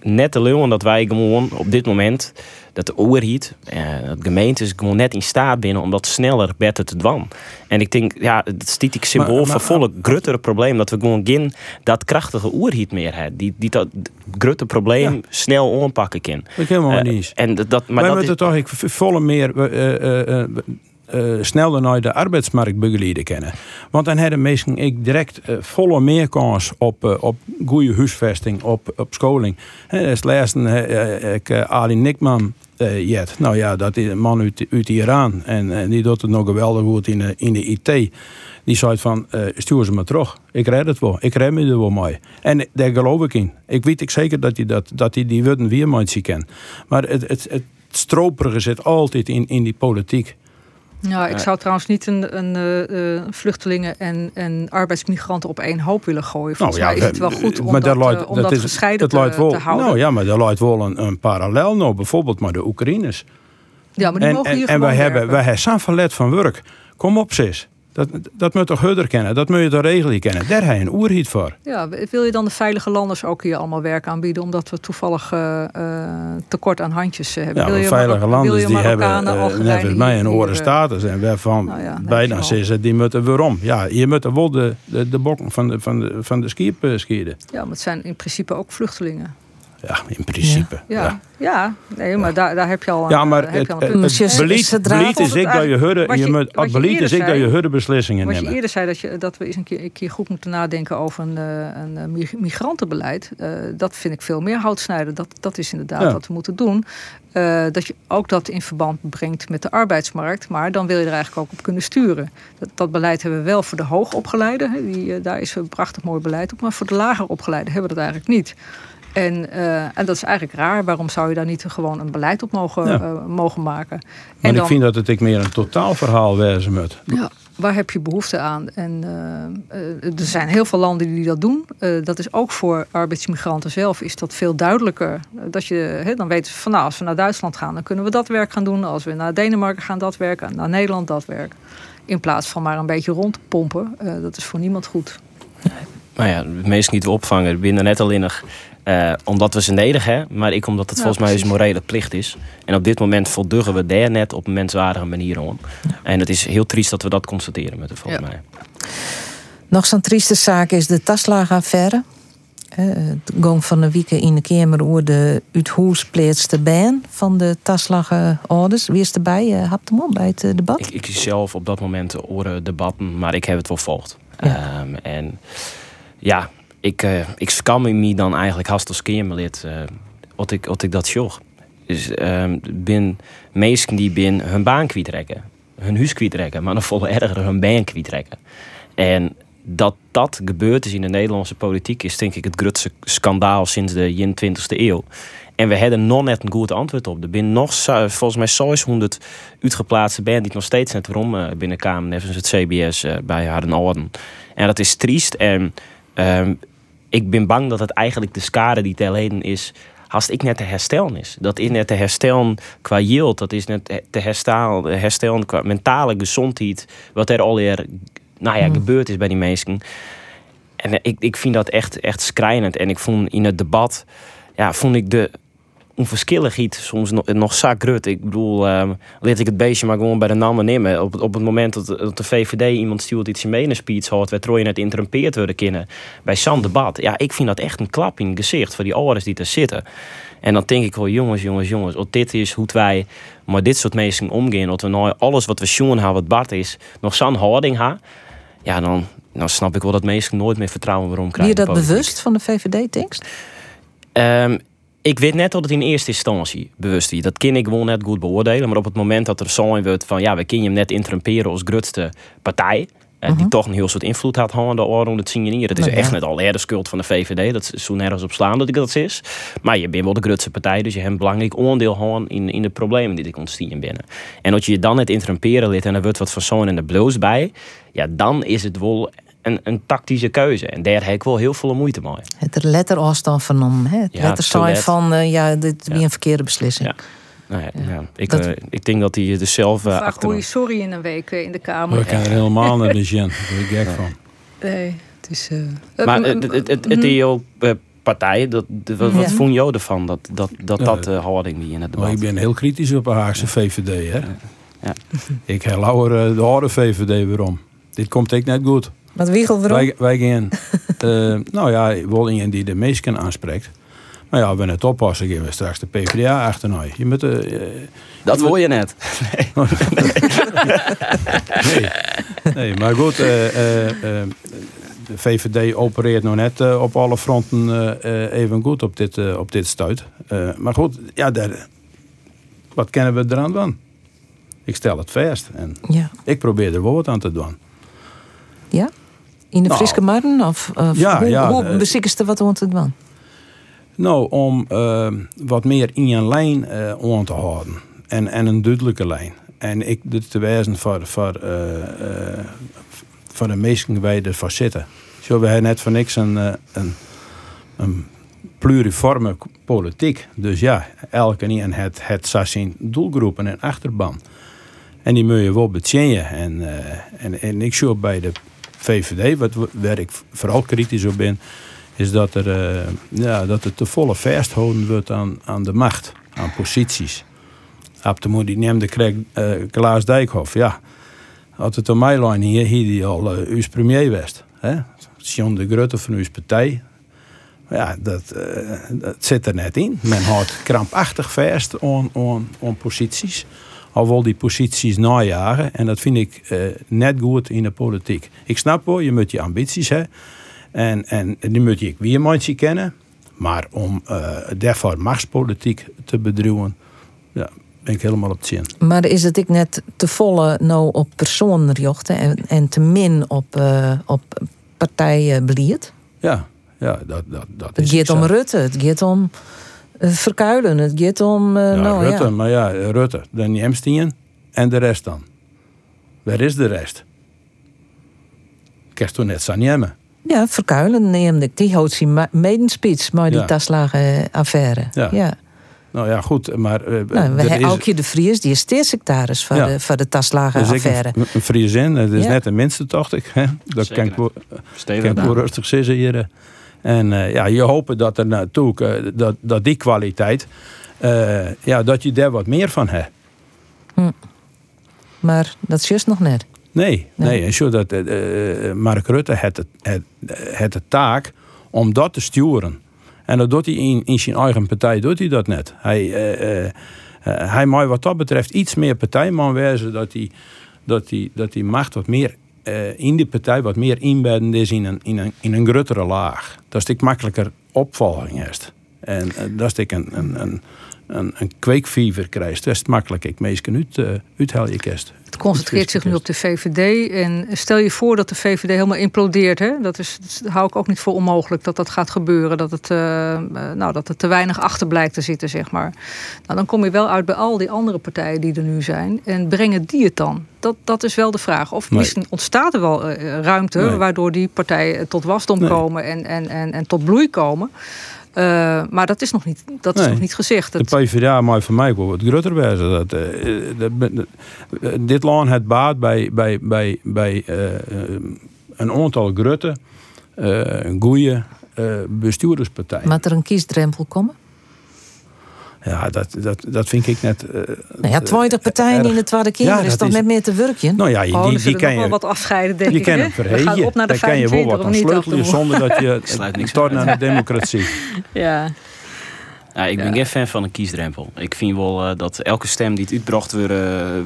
Speaker 4: net te leuwen dat wij gewoon op dit moment, dat de overheid, eh, de gemeente is gewoon net in staat binnen om dat sneller beter te doen. En ik denk, ja, het stiet ik symbool
Speaker 2: Maar-
Speaker 4: voor volle gruttere probleem dat we gewoon geen dat krachtige oerhiet meer hebben. Die, die dat grutte probleem
Speaker 2: Ja.
Speaker 4: snel aanpakken kan.
Speaker 2: Dat helemaal
Speaker 4: Eh,
Speaker 2: niet
Speaker 4: en dat, dat, maar
Speaker 2: Wij
Speaker 4: dat is,
Speaker 2: toch ik volle meer eh, eh, sneller naar de arbeidsmarkt begeleiden kennen. Want dan hebben mensen ik direct eh, volle meer kans op, eh, op goede huisvesting, op, op scholing. Dat is ik Ali Nikman jet. Nou ja, dat is een man uit, uit Iran en, en die doet het nog geweldig goed in de, in de IT. Die zei van, stuur ze maar terug. Ik red het wel. Ik red me er wel mee. En daar geloof ik in. Ik weet ik zeker dat hij dat, dat die, die woorden weer zien kan. Maar het, het, het stroperige zit altijd in, in die politiek.
Speaker 3: Ja, ik zou trouwens niet een, een uh, vluchtelingen en, en arbeidsmigranten op één hoop willen gooien. Volgens nou, ja, mij is het wel goed om maar dat, om dat, is, gescheiden te, wel, te, houden.
Speaker 2: Nou ja, maar er luidt wel een, een parallel nou, bijvoorbeeld maar de Oekraïners.
Speaker 3: Ja, maar die en, mogen hier
Speaker 2: en, en wij hebben, wij verlet van werk. Kom op, sis. Dat, dat moet toch Hudder kennen, dat moet je toch regelen kennen. Daar heb je een oerhiet voor.
Speaker 3: Ja, wil je dan de veilige landers ook hier allemaal werk aanbieden, omdat we toevallig uh, tekort aan handjes uh, hebben?
Speaker 2: Ja, wil je veilige landers die hebben uh, net mij een oren status en waarvan nou ja, bijna zeggen die moeten waarom. Ja, je moet wel de, de, de bokken van de, van de, van de skiep skieden.
Speaker 3: Ja, maar het zijn in principe ook vluchtelingen.
Speaker 2: Ja, in principe.
Speaker 3: Ja, ja. nee, maar daar, daar heb je al.
Speaker 2: Ja, maar het, beleid is ik dat je hudde, je moet, beleid is ik dat je hudde beslissingen neemt.
Speaker 3: Wat je eerder zei dat, je, dat we eens een keer, een keer goed moeten nadenken over een, eh, een eh, migrantenbeleid. Uh, dat vind ik veel meer houtsnijden. Dat, dat is inderdaad wat we moeten doen. Uh, dat je ook dat in verband brengt met de arbeidsmarkt. Maar dan wil je er eigenlijk ook op kunnen sturen. Dat, dat beleid hebben we wel voor de hoogopgeleiden. Die, daar is een prachtig mooi beleid op. Maar voor de lager opgeleiden hebben we dat eigenlijk niet. En, uh, en dat is eigenlijk raar. Waarom zou je daar niet gewoon een beleid op mogen, uh, mogen maken?
Speaker 2: Maar en ik vind dat het ik meer een totaalverhaal wezen moet.
Speaker 3: Ja, waar heb je behoefte aan? En uh, er zijn heel veel landen die dat doen. dat is ook voor arbeidsmigranten zelf is dat veel duidelijker. Dat je, he, dan weten ze van nou, als we naar Duitsland gaan, dan kunnen we dat werk gaan doen. Als we naar Denemarken gaan, dat werk. En naar Nederland, dat werk. In plaats van maar een beetje rond te pompen. dat is voor niemand goed.
Speaker 4: Maar ja, de meesten niet opvangen binnen net al innig uh, omdat we ze nedig hebben, maar ik omdat het volgens mij een morele plicht is. En op dit moment volduggen we daar net op een menswaardige manier om. En het is heel triest dat we dat constateren met de volgens mij.
Speaker 1: Nog zo'n trieste zaak is de Taslaga-affaire. Het gang van de week in de Kamer over de uithoesplaatste baan van de Taslaga-orders. Wie is erbij? Uh, Hapt hem op bij het debat?
Speaker 4: Ik, ik zelf op dat moment oren debatten, maar ik heb het wel volgd. Um, en ja, ik, uh, ik scam me dan eigenlijk haast als Kamerlid uh, wat, ik, wat ik dat zocht. Dus uh, ben mensen die bin hun baan kwijtrekken. Hun huis kwijtrekken, maar nog veel erger hun baan kwijtrekken. En dat dat gebeurd is in de Nederlandse politiek is denk ik het grootste schandaal sinds de 20e eeuw. En we hadden nog net een goed antwoord op. Er zijn nog volgens mij 600 uitgeplaatste band die nog steeds net waarom uh, binnen Kamer, net het CBS bij Harden Orden. En dat is triest. En um, ik ben bang dat het eigenlijk de schade die te leden is, haast ik net te herstellen is. Dat is net te herstellen qua yield, dat is net te herstellen, herstellen qua mentale gezondheid, wat er al nou ja, hmm. gebeurd is bij die mensen. En ik, ik vind dat echt, echt schrijnend. En ik vond in het debat, ja, vond ik de, onverschilligheid soms nog, nog zakrut. Ik bedoel, um, ik het beestje maar gewoon bij de namen nemen. Op, op het moment dat, dat de VVD iemand stuurt iets in een speech had, werd Troy net interrumpeerd worden kunnen bij zo'n debat. Ja, ik vind dat echt een klap in het gezicht voor die ouders die er zitten. En dan denk ik wel, jongens, jongens, jongens, oh, dit is hoe wij maar dit soort mensen omgaan. Dat we nou alles wat we zien hebben, wat Bart is, nog zo'n houding hebben. Ja, dan, dan snap ik wel dat mensen nooit meer vertrouwen waarom krijgen.
Speaker 1: Ben je dat bewust van de VVD-tekst?
Speaker 4: Um, ik weet net dat het in eerste instantie bewust is. Dat kan ik gewoon net goed beoordelen. Maar op het moment dat er zo wordt van ja, we kunnen hem net interrumperen als grootste partij. Uh, Die mhm. toch een heel soort invloed had aan de orde het signaleren. Het is echt net al de schuld van de VVD. Dat is zo nergens op slaan dat ik dat is. Maar je bent wel de grootste partij, dus je hebt een belangrijk onderdeel gewoon in, in de problemen die ik ontstaan binnen. En dat je je dan net interrumperen liet en er wordt wat van zo'n en de bloos bij. Ja, dan is het wel een, een tactische keuze. En daar heb ik wel heel veel moeite mee.
Speaker 1: Het letterafstand van hem. Het ja, letter van, uh, ja, dit is een verkeerde beslissing.
Speaker 4: Ja. Nou ja, Ik, dat... uh, ik denk dat hij dus zelf uh,
Speaker 3: achter. Hoe je sorry in een week in de kamer.
Speaker 2: We kan er helemaal naar de gen. Daar ben ik gek van.
Speaker 3: Nee, het is.
Speaker 4: maar het, het, het, het is ook partij. Dat, wat, wat vond je ervan? Dat dat, dat, dat de houding die in het debat.
Speaker 2: ik ben heel kritisch op de Haagse VVD. Hè? Ja. Ik herlauwer de harde VVD weer om. Dit komt ik net goed.
Speaker 1: Wat wiegel waarom?
Speaker 2: Wij, wij gaan, uh, nou ja, wel iemand die de meesten aanspreekt. Maar ja, we het oppassen, gaan we straks de PvdA achterna. Je moet, uh,
Speaker 4: dat wil je net.
Speaker 2: Nee. nee. nee. maar goed, uh, de VVD opereert nog net op alle fronten even goed op dit, op dit stuit. maar goed, ja, daar, wat kennen we eraan doen? Ik stel het vast en ja. ik probeer er woord aan te doen.
Speaker 1: Ja? In de nou, Friske Marden? Of, of ja, hoe, ja, hoe uh, wat om te doen?
Speaker 2: Nou, om uh, wat meer in een lijn uh, aan te houden. En, en een duidelijke lijn. en ik doe te wijzen voor, voor, voor de meesten wij ervoor zitten. Zo, we hebben net van niks een, een, een pluriforme politiek. Dus ja, elke en het, het zijn doelgroepen en achterban. En die moet je wel betjennen. En, en, en ik zie bij de VVD, wat, waar ik vooral kritisch op ben, is dat, er, uh, ja, dat het te volle vasthouden wordt aan, aan de macht, aan posities. Op de die neemde kreeg uh, Klaas Dijkhoff. Ja, als het om mij lijn hier, hier die al uh, uw premier was. John de Grutte van uw partij. Ja, dat, dat zit er net in. Men houdt krampachtig vast aan, aan, aan posities. Al wil die posities najagen. En dat vind ik uh, net goed in de politiek. Ik snap wel, je moet je ambities hebben. En, en die moet je weer mensen kennen. Maar om uh, daarvoor machtspolitiek te bedrijven, ja, ben ik helemaal op het zin.
Speaker 1: Maar is het ik net te volle nou op personen richten en, en te min op, uh, op?
Speaker 2: Ja, ja, dat, dat, dat
Speaker 1: het gaat om Rutte, het gaat om uh, Verkuilen, het gaat om... Uh,
Speaker 2: ja,
Speaker 1: nou,
Speaker 2: Rutte,
Speaker 1: ja.
Speaker 2: maar ja, Rutte, dan Jemstien en de rest dan. Waar is de rest? Kerst toen net aan.
Speaker 1: Ja, Verkuilen neemde ik. Die houdt zijn medenspeech maar die
Speaker 2: Ja.
Speaker 1: taslagenaffaire.
Speaker 2: Ja.
Speaker 1: ja.
Speaker 2: Nou ja, goed, maar... uh,
Speaker 1: Nou, we hebben
Speaker 2: is-
Speaker 1: Aukje de Vries, die is steeksecretaris van,
Speaker 2: Ja.
Speaker 1: de, van de
Speaker 2: ik
Speaker 1: taslagenaffaire.
Speaker 2: een, een Friesin, het is
Speaker 1: Ja.
Speaker 2: net de minste, dacht ik. Hè? Dat
Speaker 4: Zeker.
Speaker 2: kan ik kan ik rustig zitten hier. En eh, ja, je hoopt dat er naartoe, eh, dat, dat die kwaliteit, eh, ja, dat je daar wat meer van hebt.
Speaker 1: Maar dat is juist nog net.
Speaker 2: Nee,
Speaker 1: Nee.
Speaker 2: nee. En zo dat Mark Rutte het, het, het, het de taak om dat te sturen. En dat doet hij in, in zijn eigen partij doet hij dat net. Hij, hij mag wat dat betreft iets meer partijman wezen dat hij, dat hij, dat hij macht wat meer eh, in die partij wat meer inbedden is in een, in een, in een gruttere laag. Dat is makkelijker opvolging is. En eh, dat is een, een, een, een, een kweekviever krijgt. Dat is het makkelijk. Ik meestal uit, uh, uithel je kerst.
Speaker 3: Het concentreert zich nu op de VVD. En stel je voor dat de VVD helemaal implodeert. Hè? Dat, is, dat hou ik ook niet voor onmogelijk dat dat gaat gebeuren. Dat het, eh, eh, nou, dat het te weinig achter blijkt te zitten, zeg maar. Nou, dan kom je wel uit bij al die andere partijen die er nu zijn. En brengen die het dan? Dat, dat is wel de vraag. Of
Speaker 2: Nee.
Speaker 3: misschien ontstaat er wel eh, ruimte...
Speaker 2: Nee.
Speaker 3: waardoor die partijen tot wasdom
Speaker 2: Nee.
Speaker 3: komen en, en, en, en tot bloei komen. Eh, maar dat is nog niet, dat is nog niet gezegd.
Speaker 2: De
Speaker 3: Het-
Speaker 2: PvdA mag voor mij wel wat groter wezen. Dat, eh, dat- dat- dit land het baat bij, bij, bij, bij eh, een aantal grote, eh goede eh, bestuurderspartijen.
Speaker 1: Moet er een kiesdrempel komen?
Speaker 2: Ja, dat, dat, dat vind ik net. eh,
Speaker 1: Nou ja, 20 partijen
Speaker 2: erg.
Speaker 1: in de Tweede Kamer
Speaker 2: Ja,
Speaker 1: is
Speaker 2: dat
Speaker 1: toch
Speaker 2: is-
Speaker 1: net meer te werkje?
Speaker 2: Nou ja, die,
Speaker 3: Oh,
Speaker 2: die, die kan je.
Speaker 3: wat afscheiden, denk
Speaker 2: Je
Speaker 3: ik.
Speaker 2: kan
Speaker 3: hè?
Speaker 2: hem
Speaker 3: We gaan op naar de
Speaker 2: Daar kan je wel
Speaker 3: 25
Speaker 2: wat aan sleutelen
Speaker 3: Achterhoek?
Speaker 2: zonder dat je
Speaker 4: Sluit niks
Speaker 2: stort
Speaker 4: uit.
Speaker 2: naar de democratie.
Speaker 3: Ja.
Speaker 4: Ja, ik ben
Speaker 3: Ja.
Speaker 4: geen fan van een kiesdrempel. Ik vind wel eh, dat elke stem die het uitbracht wordt, eh,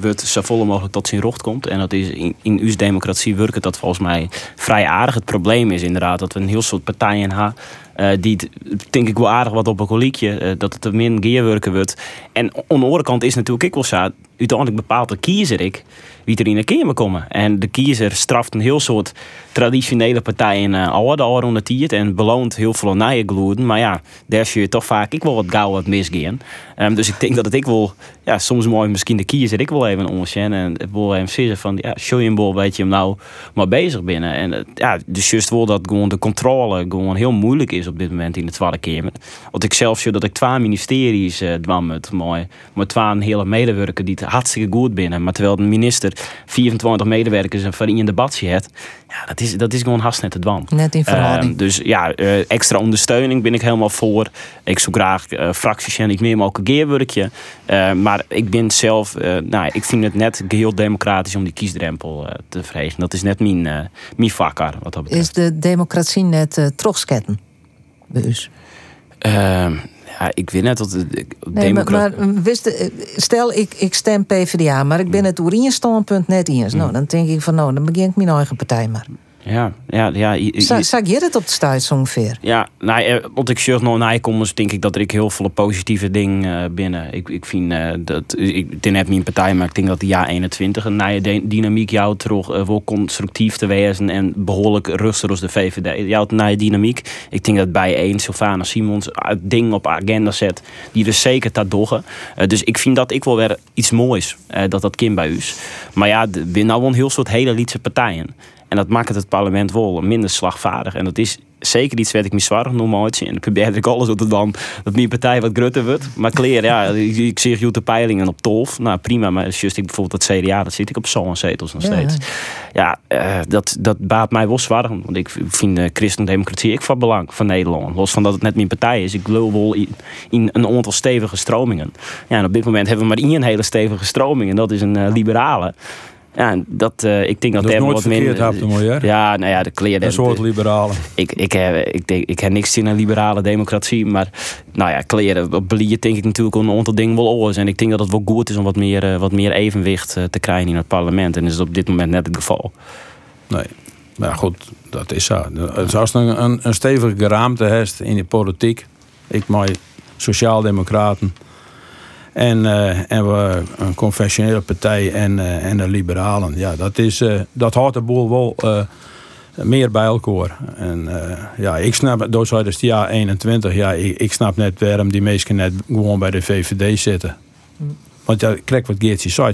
Speaker 4: wordt zo vol mogelijk tot zijn rocht komt. En dat is in, in uw democratie werkt dat volgens mij vrij aardig. Het probleem is inderdaad dat we een heel soort partijen hebben. Eh, die denk ik wel aardig wat op een koliekje, eh, dat het er min geerwerken wordt. En aan de andere kant is natuurlijk ik wel zo, uiteindelijk bepaalt de kiezer ik wie er in de kamer komen. En de kiezer straft een heel soort traditionele partijen uh, al de al het en beloont heel veel nieuwe gloeden. Maar ja, daar zie je toch vaak ik wel wat gauw wat misgaan. Ehm, dus ik denk dat het ik wel, ja, soms mooi misschien de kiezer ik wel even onderschen en wil even zeggen van, ja, show je een bol weet je hem nou maar bezig binnen. En eh, ja, dus juist wel dat gewoon de controle gewoon heel moeilijk is op dit moment in de Tweede Kamer. Want ik zelf zie dat ik twee ministeries uh, dwam met mooi, met twee hele medewerkers die het hartstikke goed binnen. Maar terwijl de minister 24 medewerkers en van in een debatje heeft, ja, dat is, dat is gewoon haast net het dwan.
Speaker 1: Net in verhouding.
Speaker 4: Ehm, dus ja, eh, extra ondersteuning ben ik helemaal voor. Ik zoek graag uh, fracties en ik meer mogelijk geerwerkje. Maar ik ben zelf, nou, ik vind het net geheel democratisch om die kiesdrempel te verhegen. Dat is net mijn, mijn vakker, wat dat betreft.
Speaker 1: Is de democratie net uh, terugsketten u?
Speaker 4: Ehm, ja, ik weet net dat de
Speaker 1: nee, maar, maar wist, eh, stel ik, ik stem PvdA, maar ik ben het Oerien standpunt net eens.
Speaker 4: Mm.
Speaker 1: Nou, dan denk ik van nou, dan begin ik mijn eigen partij maar.
Speaker 4: Ja, ja, ja.
Speaker 1: Zag je het op de stuit ongeveer?
Speaker 4: Ja, nou, want ik zeg nog kom, denk ik dat ik heel veel positieve dingen uh, binnen. Ik, ik vind uh, dat, ik ben net mijn partij, maar ik denk dat de jaar 21 een nieuwe dynamiek jou terug wel constructief te wezen en behoorlijk rustig als de VVD. Jouw nieuwe dynamiek. Ik denk dat bij één Sylvana Simons het ding op agenda zet die er zeker dat doggen. dus ik vind dat ik wel weer iets moois dat dat kind bij u is. Maar ja, er zijn nou wel een heel soort hele lietse partijen. En dat maakt het parlement wel minder slagvaardig. En dat is zeker iets wat ik me zwaar noem ooit. En ik probeer ik alles dat dan dat mijn partij wat grutter wordt. Maar kleer, ja, ik zie je de peilingen op 12. Nou prima, maar just ik bijvoorbeeld dat CDA, dat zit ik op zo'n zetels nog steeds. Ja, uh, dat, dat baat mij wel zwaar. Want ik vind de christendemocratie ik van belang van Nederland. Los van dat het net mijn partij is. Ik geloof wel in, in, een aantal stevige stromingen. Ja, en op dit moment hebben we maar één hele stevige stroming. En dat is een uh, liberale. Ja, dat, uh, ik denk dat,
Speaker 2: dat
Speaker 4: is
Speaker 2: nooit
Speaker 4: wat
Speaker 2: verkeerd
Speaker 4: minder. Ja, nou ja, de kleren.
Speaker 2: Een soort liberalen.
Speaker 4: Ik, ik, heb, ik, denk, ik heb niks in een liberale democratie, maar nou ja, kleren beliert denk ik natuurlijk een aantal dingen wel oors. En ik denk dat het wel goed is om wat meer, uh, wat meer evenwicht uh, te krijgen in het parlement. En dat is op dit moment net het geval.
Speaker 2: Nee, maar goed, dat is zo. Als je een, een, een stevige raamte hebt in de politiek, ik maar sociaaldemocraten en, uh, en we een confessionele partij en, uh, en de liberalen. Ja, dat, is, uh, dat houdt de boel wel meer bij elkaar. En ja, ik snap, door het jaar 21, ja, ik, ik, snap net waarom die mensen net gewoon bij de VVD zitten. Mm. Want ja, kijk wat Geertje zei.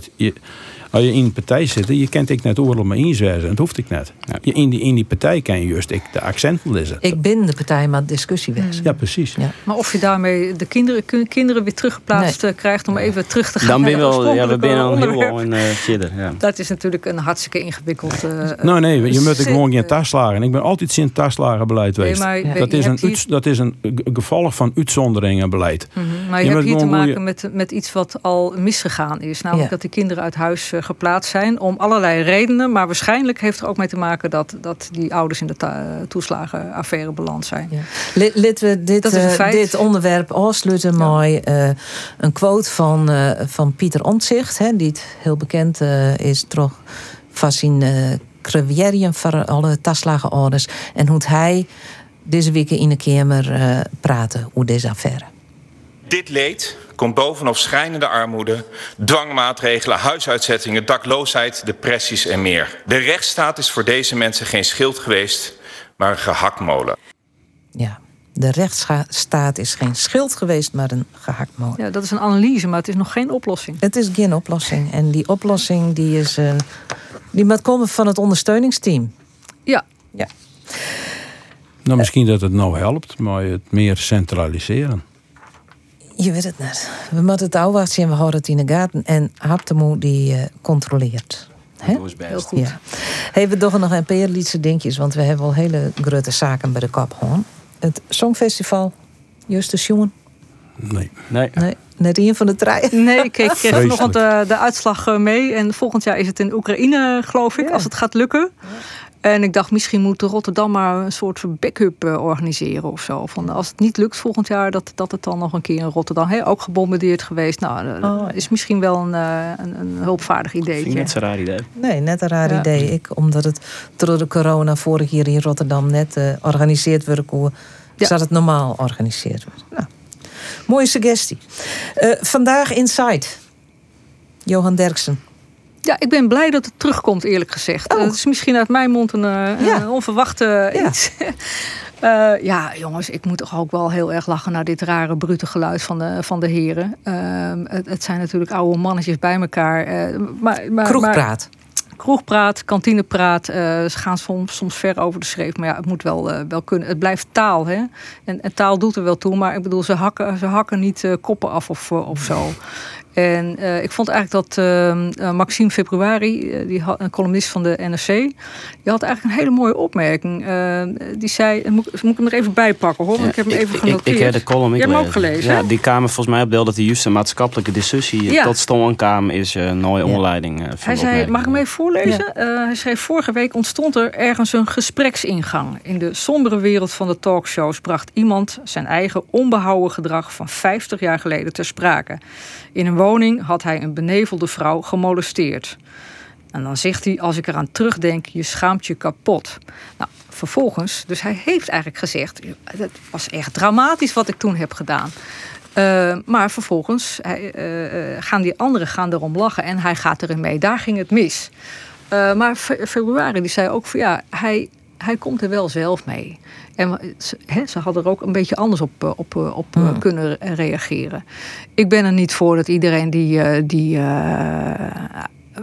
Speaker 2: Als je in een partij zit, je kent ik net oorlog maar inzwijzen. Dat hoeft ik net. Je, in, die, in die partij kan je juist ik de accenten lezen.
Speaker 1: Ik ben de partij, maar discussie wezen.
Speaker 2: Ja, precies. Ja.
Speaker 3: Maar of je daarmee de kinderen, kinderen weer teruggeplaatst nee. Eh, krijgt om even terug te gaan
Speaker 4: Dan ben
Speaker 3: je
Speaker 4: wel, ja, we zijn al heel in uh, ja.
Speaker 3: Dat is natuurlijk een hartstikke ingewikkeld. Uh,
Speaker 2: nou nee, je moet ik gewoon geen taslagen. Ik ben altijd in taslagenbeleid geweest. Nee, maar dat, is een hier... dat is een gevolg van uitzonderingenbeleid.
Speaker 3: Mm -hmm. Maar je, je hebt hier te maken met, met iets wat al misgegaan is. Namelijk dat die kinderen uit huis geplaatst zijn om allerlei redenen. Maar waarschijnlijk heeft er ook mee te maken dat, dat die ouders in de toeslagenaffaire beland zijn. Ja.
Speaker 1: Laten we dit, uh, dit onderwerp afsluiten ja. met uh, een quote van, uh, van Pieter Omtzigt, hè, die het heel bekend is, toch van zijn voor alle toeslagenorders. En hoe hij deze week in de Kamer praten over deze affaire.
Speaker 5: Dit leed komt bovenop schrijnende armoede, dwangmaatregelen, huisuitzettingen, dakloosheid, depressies en meer. De rechtsstaat is voor deze mensen geen schild geweest, maar een gehaktmolen.
Speaker 1: Ja, de rechtsstaat is geen schild geweest, maar een gehaktmolen.
Speaker 3: Ja, dat is een analyse, maar het is nog geen oplossing.
Speaker 1: Het is geen oplossing. En die oplossing die is, uh, die moet komen van het ondersteuningsteam.
Speaker 3: Ja.
Speaker 1: ja.
Speaker 2: Nou, misschien dat het nou helpt, maar het meer centraliseren.
Speaker 1: Je weet het net. We moeten het afwachten en we houden het in de gaten. En Haptemo die uh, controleert.
Speaker 4: He? Dat is best. Heel
Speaker 1: goed. Ja. Hey, we doen nog een paar liedse dingetjes, want we hebben al hele grote zaken bij de kop gewoon. Het Songfestival, Justus Jongen.
Speaker 2: Nee.
Speaker 4: nee.
Speaker 1: Nee. Net een van de drie.
Speaker 3: Nee, ik kreeg vanochtend de, de uitslag eh, mee. En volgend jaar is het in Oekraïne, geloof ik, als het gaat lukken. En ik dacht, misschien moet Rotterdam maar een soort van backup uh, organiseren of zo. Van als het niet lukt volgend jaar, dat, dat het dan nog een keer in Rotterdam, ook gebombardeerd geweest. Nou, dat oh, is misschien wel een, uh, een, een, hulpvaardig idee.
Speaker 4: Net zo'n raar idee.
Speaker 1: Nee, net een raar ja. idee. Ik, omdat het door de corona vorig jaar in Rotterdam net uh, georganiseerd werd, hoe ja. zou het normaal georganiseerd worden. Nou, mooie suggestie. vandaag Inside. Johan Derksen.
Speaker 3: Ja, ik ben blij dat het terugkomt, eerlijk gezegd. Oh. Het is misschien uit mijn mond een, uh, ja. een onverwachte ja. iets. uh, ja, jongens, ik moet toch ook wel heel erg lachen naar dit rare, brute geluid van de, van de heren. Uh, het, het, zijn natuurlijk oude mannetjes bij elkaar. maar, maar,
Speaker 1: Kroegpraat.
Speaker 3: Maar, kroegpraat, kantinepraat. ze gaan soms, soms ver over de schreef. Maar ja, het moet wel, wel kunnen. Het blijft taal, hè. En, en, taal doet er wel toe. Maar ik bedoel, ze hakken, ze hakken niet koppen af of, of zo. En uh, ik vond eigenlijk dat uh, Maxime Februari, uh, die een columnist van de NRC, die had eigenlijk een hele mooie opmerking. die zei, moet, moet ik hem er even bij pakken hoor, ja, ik heb hem even genoteerd.
Speaker 4: Ik, ik, heb de column
Speaker 3: ik
Speaker 4: heb
Speaker 3: hem ook gelezen.
Speaker 4: Ja, die kamer volgens mij op dat de juiste maatschappelijke discussie ja. tot stand kwam is een mooie onleiding.
Speaker 3: hij zei, mag ik hem even voorlezen? hij schreef, vorige week ontstond er ergens een gespreksingang. In de sombere wereld van de talkshows bracht iemand zijn eigen onbehouden gedrag van 50 jaar geleden ter sprake. In een woning had hij een benevelde vrouw gemolesteerd. En dan zegt hij, als ik eraan terugdenk, je schaamt je kapot. Nou, vervolgens, dus hij heeft eigenlijk gezegd, het was echt dramatisch wat ik toen heb gedaan. Uh, maar vervolgens uh, gaan die anderen gaan erom lachen en hij gaat erin mee. Daar ging het mis. Uh, maar februari die zei ook van ja, hij, hij komt er wel zelf mee. En he, ze hadden er ook een beetje anders op, op, op hmm. kunnen reageren. Ik ben er niet voor dat iedereen die, die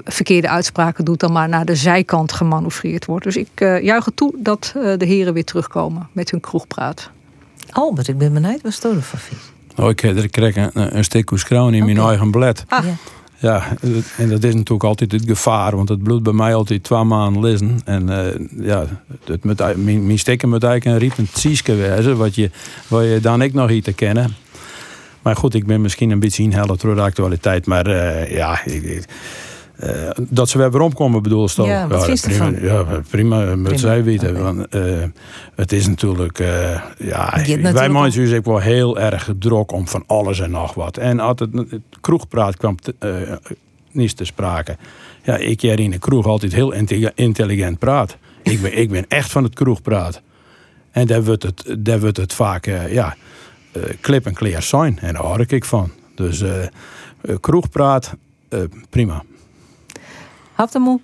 Speaker 3: verkeerde uitspraken doet, dan maar naar de zijkant gemanoeuvreerd wordt. Dus ik juich het toe dat de heren weer terugkomen met hun kroegpraat.
Speaker 1: Albert, ik ben benieuwd, wat stonden van
Speaker 2: Oh, ik, ik kreeg een, een stuk in mijn eigen blad. Ah. Ja. En dat is natuurlijk altijd het gevaar, want het bloed bij mij altijd twee maanden lezen. En uh, ja, het met, mijn, mijn moet eigenlijk een riepend ziekje wezen, wat je, wat je dan ik nog iets te kennen. Maar goed, ik ben misschien een beetje inhalen door de actualiteit. Maar uh, ja, ik, uh, dat ze weer weer omkomen bedoel je
Speaker 1: Ja, wat ja,
Speaker 2: prima, ja, prima, met zij weten. Okay. Want, uh, het is natuurlijk, uh, ja, wij mensen ik wel heel erg druk om van alles en nog wat. En het, het kroegpraat kwam niet te sprake. Ja, ik jij in de kroeg altijd heel intelligent praat. Ik ben, ik ben echt van het kroegpraat. En daar wordt het, daar wordt het vaak, ja, klip en clear zijn. En daar hoor ik van. Dus kroegpraat, prima.
Speaker 1: Haftemoe?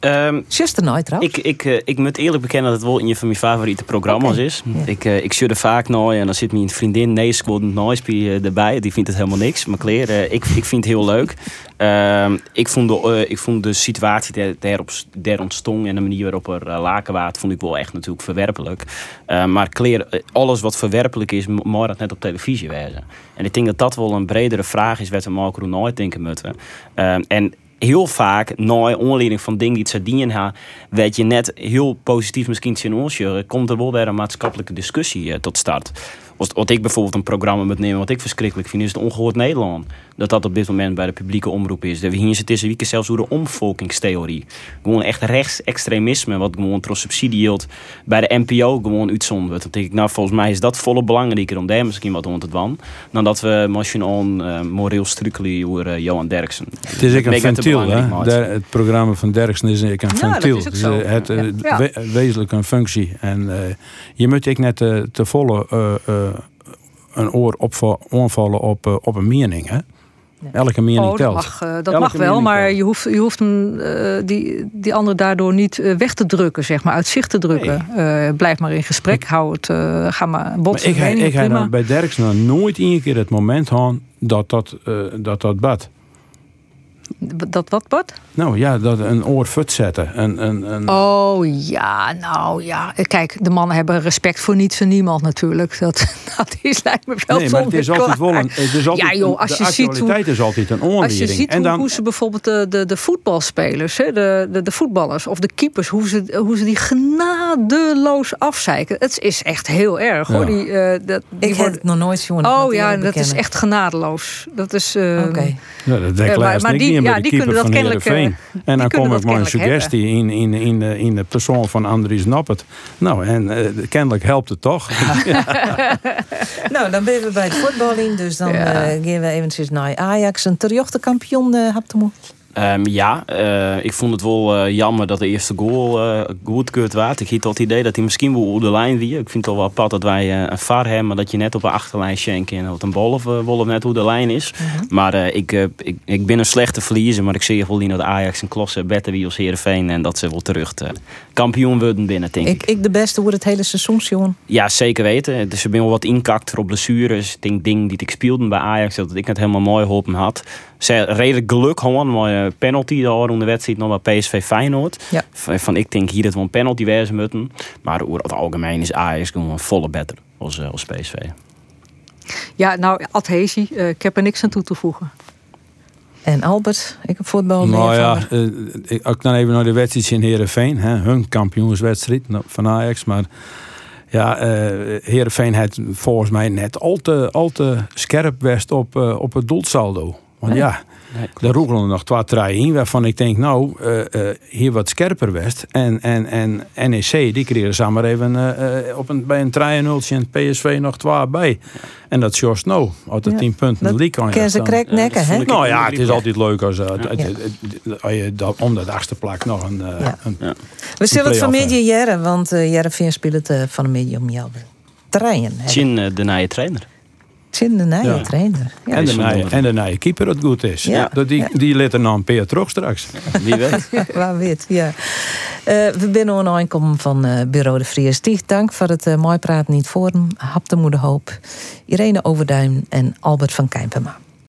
Speaker 1: Um, nooit
Speaker 4: trouwens. Ik, ik, uh, ik moet eerlijk bekennen dat het wel een van mijn favoriete programma's is. Ik, uh, ik er vaak nooit en dan zit mijn vriendin Nee Squad Noise uh, erbij. Die vindt het helemaal niks. Maar uh, ik, ik vind het heel leuk. Uh, ik, vond de, ik vond de situatie die daarop der ontstond en de manier waarop er laken waard, vond ik wel echt natuurlijk verwerpelijk. maar Claire, alles wat verwerpelijk is, moet dat net op televisie wijzen. En ik denk dat dat wel een bredere vraag is wat we Marco nooit denken moeten. Ehm, en heel vaak, na onleiding van dingen die het dienen hebben, weet je net heel positief misschien zien komt er wel weer een maatschappelijke discussie uh, tot start. Wat ik bijvoorbeeld een programma moet nemen wat ik verschrikkelijk vind, is het Ongehoord Nederland. Dat dat op dit moment bij de publieke omroep is. We hier zitten week zelfs door de omvolkingstheorie. Gewoon echt rechtsextremisme, wat gewoon tros subsidie hield bij de NPO gewoon uitzonden wordt. Dan denk ik, nou volgens mij is dat volle belangrijker om daar misschien wat onder te doen. Dan dat we machine on uh, moreel strukkelen over uh, Johan Derksen.
Speaker 2: Het is ik een ventiel, hè? Het programma van Derksen is een ventiel. Ja, is het, het uh, ja. we, wezenlijk een functie. En uh, je moet ik net te volle een oor opvallen op, op een mening. Hè? Elke mening oh, telt.
Speaker 3: Dat mag, uh, dat mag wel, maar je hoeft, je hoeft hem, uh, die, die andere daardoor niet weg te drukken, zeg maar, uit zicht te drukken. Nee. blijf maar in gesprek, hou het, ga maar botsen.
Speaker 2: Maar ik, ik, bij Derks nou nooit één keer het moment gaan dat dat, dat, dat bad.
Speaker 3: Dat wat, wat?
Speaker 2: Nou ja, dat een oor fut zetten. Een, een, een...
Speaker 3: Oh ja, nou ja. Kijk, de mannen hebben respect voor niets en niemand natuurlijk. Dat, dat is lijkt me wel
Speaker 2: Nee, maar het is altijd wel een... Het is altijd, ja joh, als je ziet hoe, is altijd een oorlering.
Speaker 3: Als je ziet en dan, hoe, ze bijvoorbeeld de, de, de voetbalspelers, hè, de, de, de voetballers of de keepers, hoe ze, hoe ze die genadeloos afzeiken. Het is echt heel erg hoor. Die, uh, dat,
Speaker 1: die Ik heb het nog nooit zien.
Speaker 3: Oh ja, dat is echt genadeloos. Dat is... Uh, Oké. Okay.
Speaker 2: Ja, dat denk uh, maar, maar die, ja, die kunnen dat kennelijk. Uh, en dan kom ik met een suggestie in, in, in, de, in de persoon van Andries Nappert. Nou, en uh, kennelijk helpt het toch.
Speaker 1: nou, dan ben we bij het voetballing. Dus dan ja. gaan we eventjes naar Ajax. Een terjochte kampioen, uh,
Speaker 4: Um, ja, uh, ik vond het wel uh, jammer dat de eerste goal uh, goedkeurd werd. Ik had het idee dat hij misschien wel op de lijn wie. Ik vind het wel apart dat wij een VAR hebben, maar dat je net op een achterlijn schenken en dat een bol of, of net hoe de lijn is. -huh. Mhm. Maar ik, ik, ik ben een slechte verliezer, maar ik zie wel niet dat Ajax en Klosse beter wie als Heerenveen en dat ze wel terug kampioen worden binnen, denk ik.
Speaker 1: Ik, de beste voor het hele seizoen, jongen.
Speaker 4: Ja, zeker weten. Dus ik ben wel wat inkakt op blessures. Ik denk dingen die ik speelde bij Ajax, dat ik het helemaal mooi geholpen had. Ze redelijk geluk gewoon, mooie penalty daar in de wedstrijd nog bij PSV Feyenoord. Ja. Van ik denk hier dat we een penalty wezen moeten. Maar over het algemeen is Ajax gewoon volle beter als, uh, als PSV.
Speaker 3: Ja, nou, adhesie, uh, ik heb er niks aan toe te voegen.
Speaker 1: En Albert, ik heb voetbal
Speaker 2: Nou ja, uh, ik, dan even naar de wedstrijd in Heerenveen. Hè, hun kampioenswedstrijd van Ajax. Maar ja, uh, Heerenveen heeft volgens mij net al te, al te scherp west op, uh, op het doelsaldo Want ja, er roegelen nog twee treien in waarvan ik denk, nou, uh, uh, hier wat scherper west. En, en, en NEC, die kregen samen even uh, op een, bij een 3 0 en PSV nog twee bij. En dat is nou, uit de ja. 10 punten de league kan
Speaker 1: je ze krek nekken, hè?
Speaker 2: Nou ja, het is altijd leuk als, als je dat, om de achtste plak nog een... een
Speaker 1: We zullen het vanmiddag jaren, want uh, Jereveen speelt het van de medium om jou trainen.
Speaker 4: Chin, de nieuwe trainer.
Speaker 1: Chin de nieuwe ja. trainer.
Speaker 2: Ja. En, de nieuwe, en de nieuwe keeper dat goed is. Ja. Dat die, die let er nou een peer terug straks.
Speaker 4: Wie weet.
Speaker 1: Waar weet, ja. Uh, we binnen een aankomen van uh, Bureau de Vries. Dank voor het uh, mooi praten niet voor hem. Hap de moeder hoop. Irene Overduin en Albert van Kijpema.